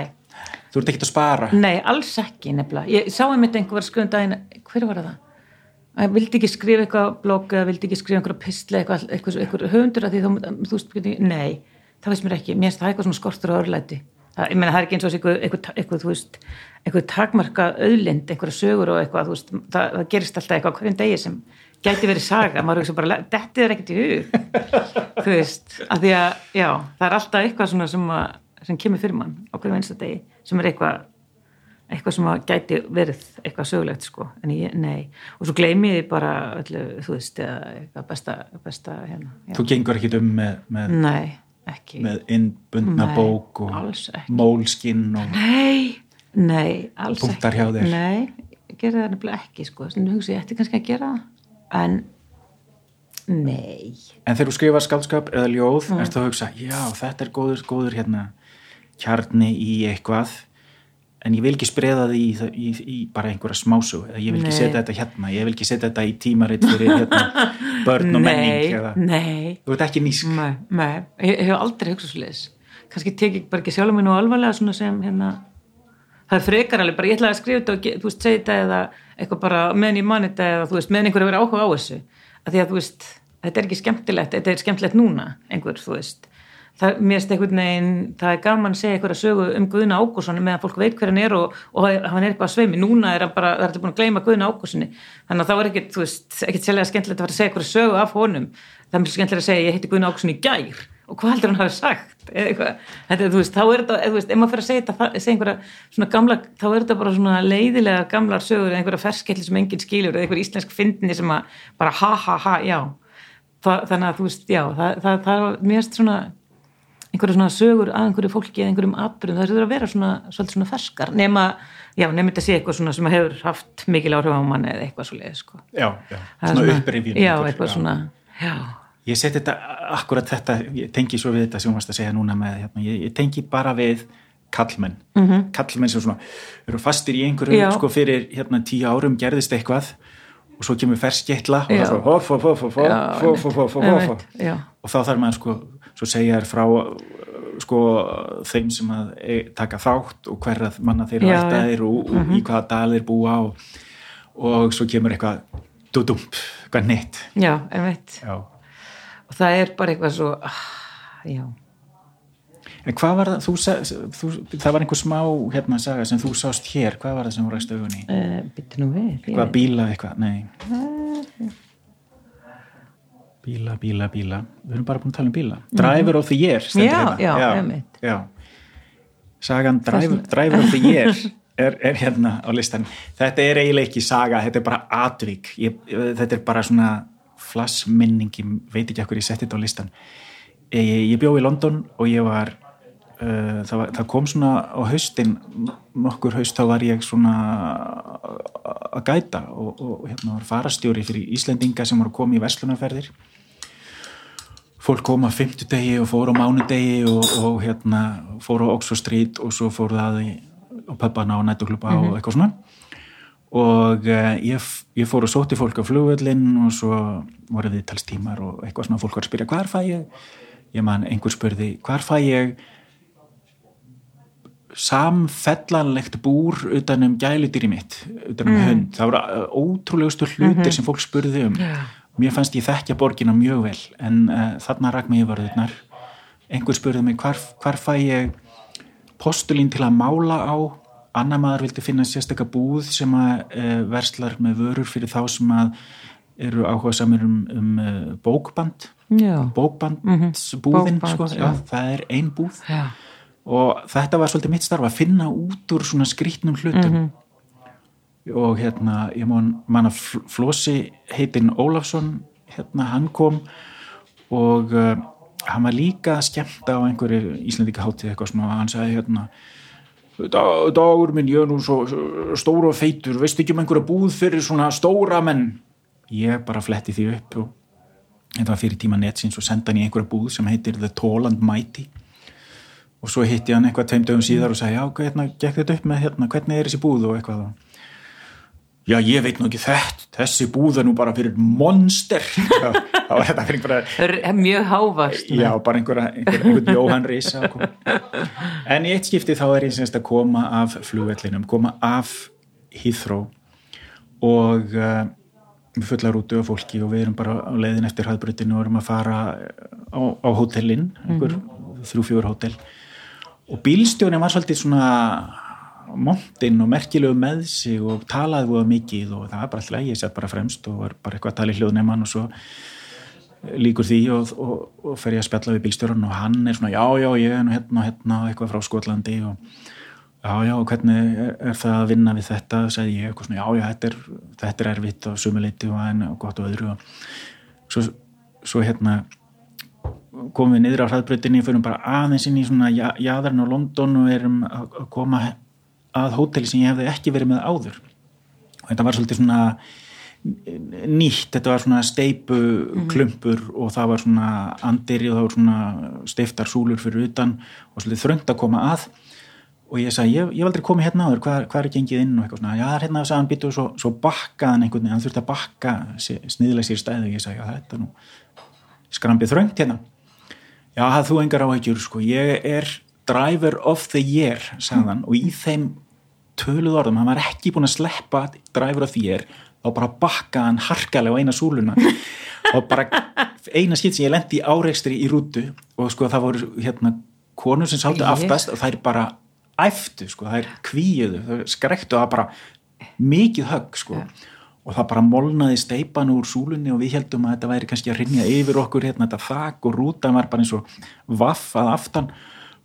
þú ert ekki að spara? Nei, alls ekki nefnilega, ég sá einmitt einhver skoðum daginn, hver var það? Ég vildi ekki skrifa eitthvað blogg eða vildi ekki skrifa einhverja pistla eitthvað, eitthvað, eitthvað höfundur að því þá, þú veist, nei það veist mér ekki, mér finnst það eitthvað svona skortur og örlæti. Það, ég menna það er ekki eins og eitthvað, þú veist, eitthvað takmarka auðlind, einhverja sögur og eitthvað, þú veist, það, það gerist alltaf eitthvað hverjum degi sem gæti verið saga, maður hugsa bara þetta er ekkert í hug. Þú veist, af því að, já, það er alltaf eitthvað svona sem, að, sem kemur fyrir mann á hverju einsta degi, sem er eitthvað eitthvað sem gæti verið eitthvað sögulegt, sko, en ég, nei. Og svo gleymið ég bara, öllu, þú veist eitthvað besta, besta hérna, Þú gengur ekkit um með, með Nei, ekki. með innbundna nei, bók og mólskinn og Nei, nei, alls ekki. Nei, gerði það nefnilega ekki, sko, þannig hugsa ég ætti kannski að gera það en nei En þegar þú skrifar skaldskap eða ljóð mm. ertu að hugsa, já þetta er góður, góður hérna, kjarni í eitthvað en ég vil ekki spreða því í, í, í bara einhverja smásu eða ég vil ekki nei. setja þetta hérna, ég vil ekki setja þetta í tímaritt fyrir hérna, börn og menning eða, Nei, þú ert ekki nýsk Nei, nei. ég hef aldrei hugsað sliðis kannski tek ég bara ekki sjálf mér nú alvarlega svona sem hérna það er frekar alveg bara ég ætlaði að skrifa þetta og þú veist, segja þetta eða eitthvað bara meðan ég mani þetta eða þú veist, meðan einhver er verið áhuga á þessu. Að því að þú veist, þetta er ekki skemmtilegt þetta er skemmtilegt núna, einhver, þú veist. Það, mér veist einhvern veginn það er gaman að segja að sögu um Guðna Ágússoni meðan fólk veit hver hann er og, og hann er eitthvað að sveimi, núna er hann bara það er alltaf búin að gleyma Guðna Ágússoni þannig að það var ekkert, þú veist, ekkert sérlega skemmtilegt að fara að segja að og hvað heldur hann hafi sagt? Eða eitthvað, þetta, þú veist, þá er þetta eða, veist, ef maður fyrir að segja þetta, segja einhverja svona gamla, þá er þetta bara svona leiðilega gamlar sögur eða einhverja ferskelli sem enginn skilur eða einhver íslensk fyndinni sem að bara ha ha ha, já. Þa, þannig að þú veist, já, það, það, það er mérst svona einhverju svona sögur að einhverju fólki eða einhverjum atbyrjum, það er að vera svona svolítið svona ferskar, nema já, nema þetta sé eitthvað svona sem hefur haft mikil áhrif á manni eða eitthvað svo leið, sko. Já, já, er svona upprifjun Já, eitthvað svona, já ég seti þetta, akkurat þetta ég tengi svo við þetta sem þú varst að segja núna með hérna, ég, ég tengi bara við kallmenn mm -hmm. kallmenn sem svona eru fastir í einhverju, sko fyrir hérna tíu árum gerðist eitthvað og svo kemur fersketla og það er hof, hof, hof, hof, hof, hof, hof, hof, hof, og þá þarf maður sko svo segja þér frá sko þeim sem að e, taka þátt og hverra manna þeir Mhm. ættaðir og, og í hvaða dal þeir búa og, og svo kemur eitthvað dudump, eitthvað neitt. Já, einmitt. Já. Og það er bara eitthvað svo ah, já, En hvað var það, þú, þú, það var einhver smá hérna saga sem þú sást hér, hvað var það sem voru ræst augunni? uh, byttu nú við ég Hvað veit. bíla eitthvað, nei. Bíla, bíla, bíla, við erum bara búin að tala um bíla. Driver of the year, stendur Já, hérna. já, einmitt. Já, sagan driver, driver of the year er, er hérna á listan. Þetta er eiginlega ekki saga, þetta er bara atvík. Ég, þetta er bara svona flassminning, ég veit ekki okkur ég setti þetta á listan. Ég, ég bjó í London og ég var Uh, það, var, það kom svona á haustin nokkur haust þá var ég svona að gæta og, og hérna var farastjóri fyrir Íslendinga sem voru að koma í Vestlunarferðir fólk kom að fimmtudegi og fór á mánudegi og, og hérna fór á Oxford Street og svo fór það í, á pöppana og nættukluba og eitthvað svona og uh, ég, ég fór og sótti fólk á flugvöllin og svo voru við talstímar og eitthvað svona fólk var að spyrja hvar fæ ég? Ég man einhver spurði hvar fæ ég samfellanlegt búr utan um gæludýri mitt utan um hund, það voru uh, ótrúlegustu hlutir sem fólk spurði um. Mér fannst ég þekkja borgina mjög vel en uh, þarna rak mig yfirvarðurnar einhver spurði mig hvar, hvar fæ ég postulín til að mála á annar maður vildi finna sérstakka búð sem að uh, verslar með vörur fyrir þá sem að eru áhuga samir um, um uh, bókband. Bókbandsbúðin Bókband, sko, já. já, það er ein búð. Já, og þetta var svolítið mitt starf að finna út úr svona skrítnum hlutum. Og hérna ég man, man að Fl- Flósi heitinn Ólafsson hérna hann kom og uh, hann var líka skemmt á einhverju Íslandika hátíð eitthvað svona og hann sagði hérna "Dag- dagur minn, ég er nú svo stóra og feitur, veistu ekki um einhverja búð fyrir svona stóra menn? Ég bara fletti því upp og þetta var fyrir tíma netsins og senda hann í einhverja búð sem heitir The Tall and Mighty. Og svo hitti hann eitthvað tveim dögum síðar og sagði já, hvernig gekk þetta upp með hérna, hvernig er þessi búð? og eitthvað já, ég veit nú ekki þetta. Þessi búð er nú bara fyrir monster. Þá var þetta fyrir einhverja er mjög hávast já, bara einhverja, einhverja, einhverja Jóhann koma. en í eitt skipti þá er ég semst að koma af flugvellinum koma af Heathrow og uh, við fullar út af fólki og við erum bara á leiðin eftir hraðbrutinu og erum að fara á, á hótelin einhver þrjú fjóður hótel. Og bílstjónin var svolítið svona montinn og merkilegu með sig og talaði voða mikið og það var bara alltaf ég sett bara fremst og var bara eitthvað að tala í hljóðneimann og svo líkur því og, og, og fer ég að spjalla við bílstjóran og hann er svona já já ég er nú hérna og hérna og eitthvað frá Skotlandi og já já hvernig er, er það að vinna við þetta sagði ég eitthvað svona já já þetta er, þetta er erfitt og sumuleiti og en og gott og öðru og svo, svo hérna komum við niður á hraðbreytinni fyrir bara aðeins inn í svona ja- jaðarinn á London og erum að koma að hóteli sem ég hefði ekki verið með áður. Og þetta var svolítið svona nýtt, þetta var svona steipu klumpur og það var svona andiri og það var svona steiftar súlur fyrir utan og svolítið þröngt að koma að. Og ég sagði, ég, ég hef aldrei komið hérna áður hvað, hvað er gengið inn og eitthvað svona? Já, það er hérna að sagði hann býtu og svo, svo bakkaðan einhvern veginn, hann þurfti að bakka sniðlega sér stæðu og ég sagði, já þetta nú skrambið þröngt hérna. Já, það þú engar áhægjur sko, ég er driver of the year sagðan, og í þeim töluð orðum, hann var ekki búin að sleppa of the year, þá bara bakkaði hann harkalega á eina súluna. Og bara eina skipt sem ég lendi áreikstri í rútu og sko það voru hérna konur sem sáttu aftast og það er bara æftu sko, það er kvíuðu, það skrektu það bara mikið högg sko. Og það bara molnaði steipan úr súlunni og við heldum að þetta væri kannski að rinja yfir okkur hérna þetta þak og rútan var bara eins og vaff að aftan.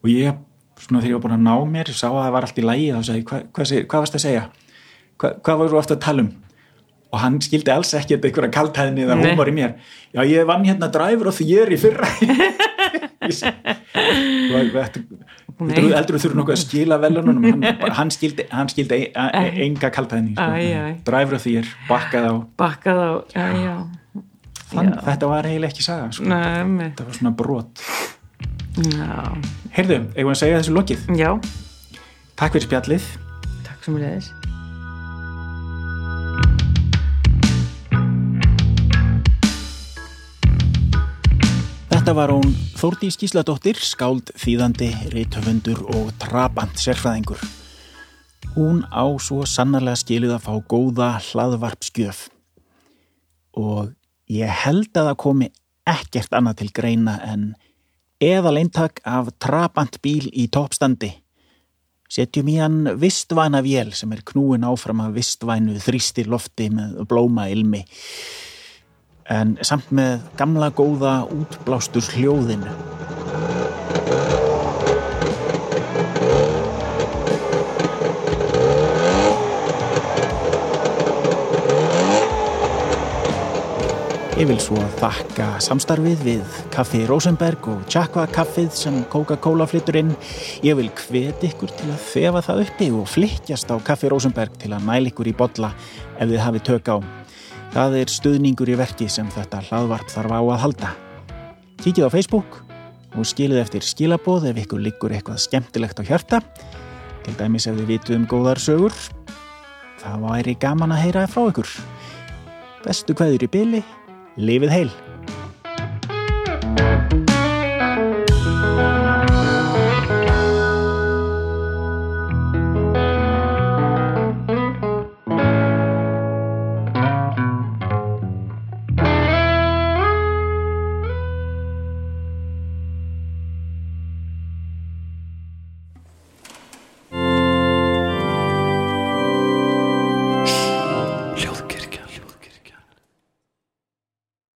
Og ég, svona þegar ég var búin að ná mér, sá að það var allt í lægi þá sagði, ég, hva, hvað, hvað varst að segja? Hva, hvað var þú ofta að tala um? og hann skildi alls ekki eitthvað kaltæðni eða Nei. húmor í mér já ég vann hérna dræfur og því ég er í fyrra Ég Þú þú þurfa nokkuð að skila velunum hann, hann skildi, skildi enga kaltæðni sko. Dræfur og því ég er bakkað á bakkað á, já, já, Þann, þetta var eiginlega ekki saga sko. Nei, þetta var svona brot heyrðu, eigum við að segja þessu lokið? Já, takk fyrir spjallið. Takk sem við leiðis. Þetta var hún Þórdís Gísladóttir, skáld, þýðandi, rithöfundur og trabant sérfræðingur. Hún á svo sannarlega skilið að fá góða hlaðvarpskjöf og ég held að það komi ekkert annað til greina en eðal eintak af trabant bíl í toppstandi. Setjum í hann vistvæna vél sem er knúin áfram af vistvænu þrýsti lofti með blóma ilmi en samt með gamla góða útblástur hljóðinu. Ég vil svo þakka samstarfið við Kaffi Rosenberg og Tjakva kaffið sem Coca-Cola flyttur inn. Ég vil hvet ykkur til að þefa það uppi og flykkjast á Kaffi Rosenberg til að mæla ykkur í bolla ef þið hafið tök á. Það er stuðningur í verki sem þetta hlaðvarp þarf á að halda. Kíkið á Facebook og skilið eftir skilaboð ef ykkur liggur eitthvað skemmtilegt á hjarta. Til dæmis ef þið vitu um góðar sögur. Það væri gaman að heyra frá ykkur. Bestu kveður í Live in hell.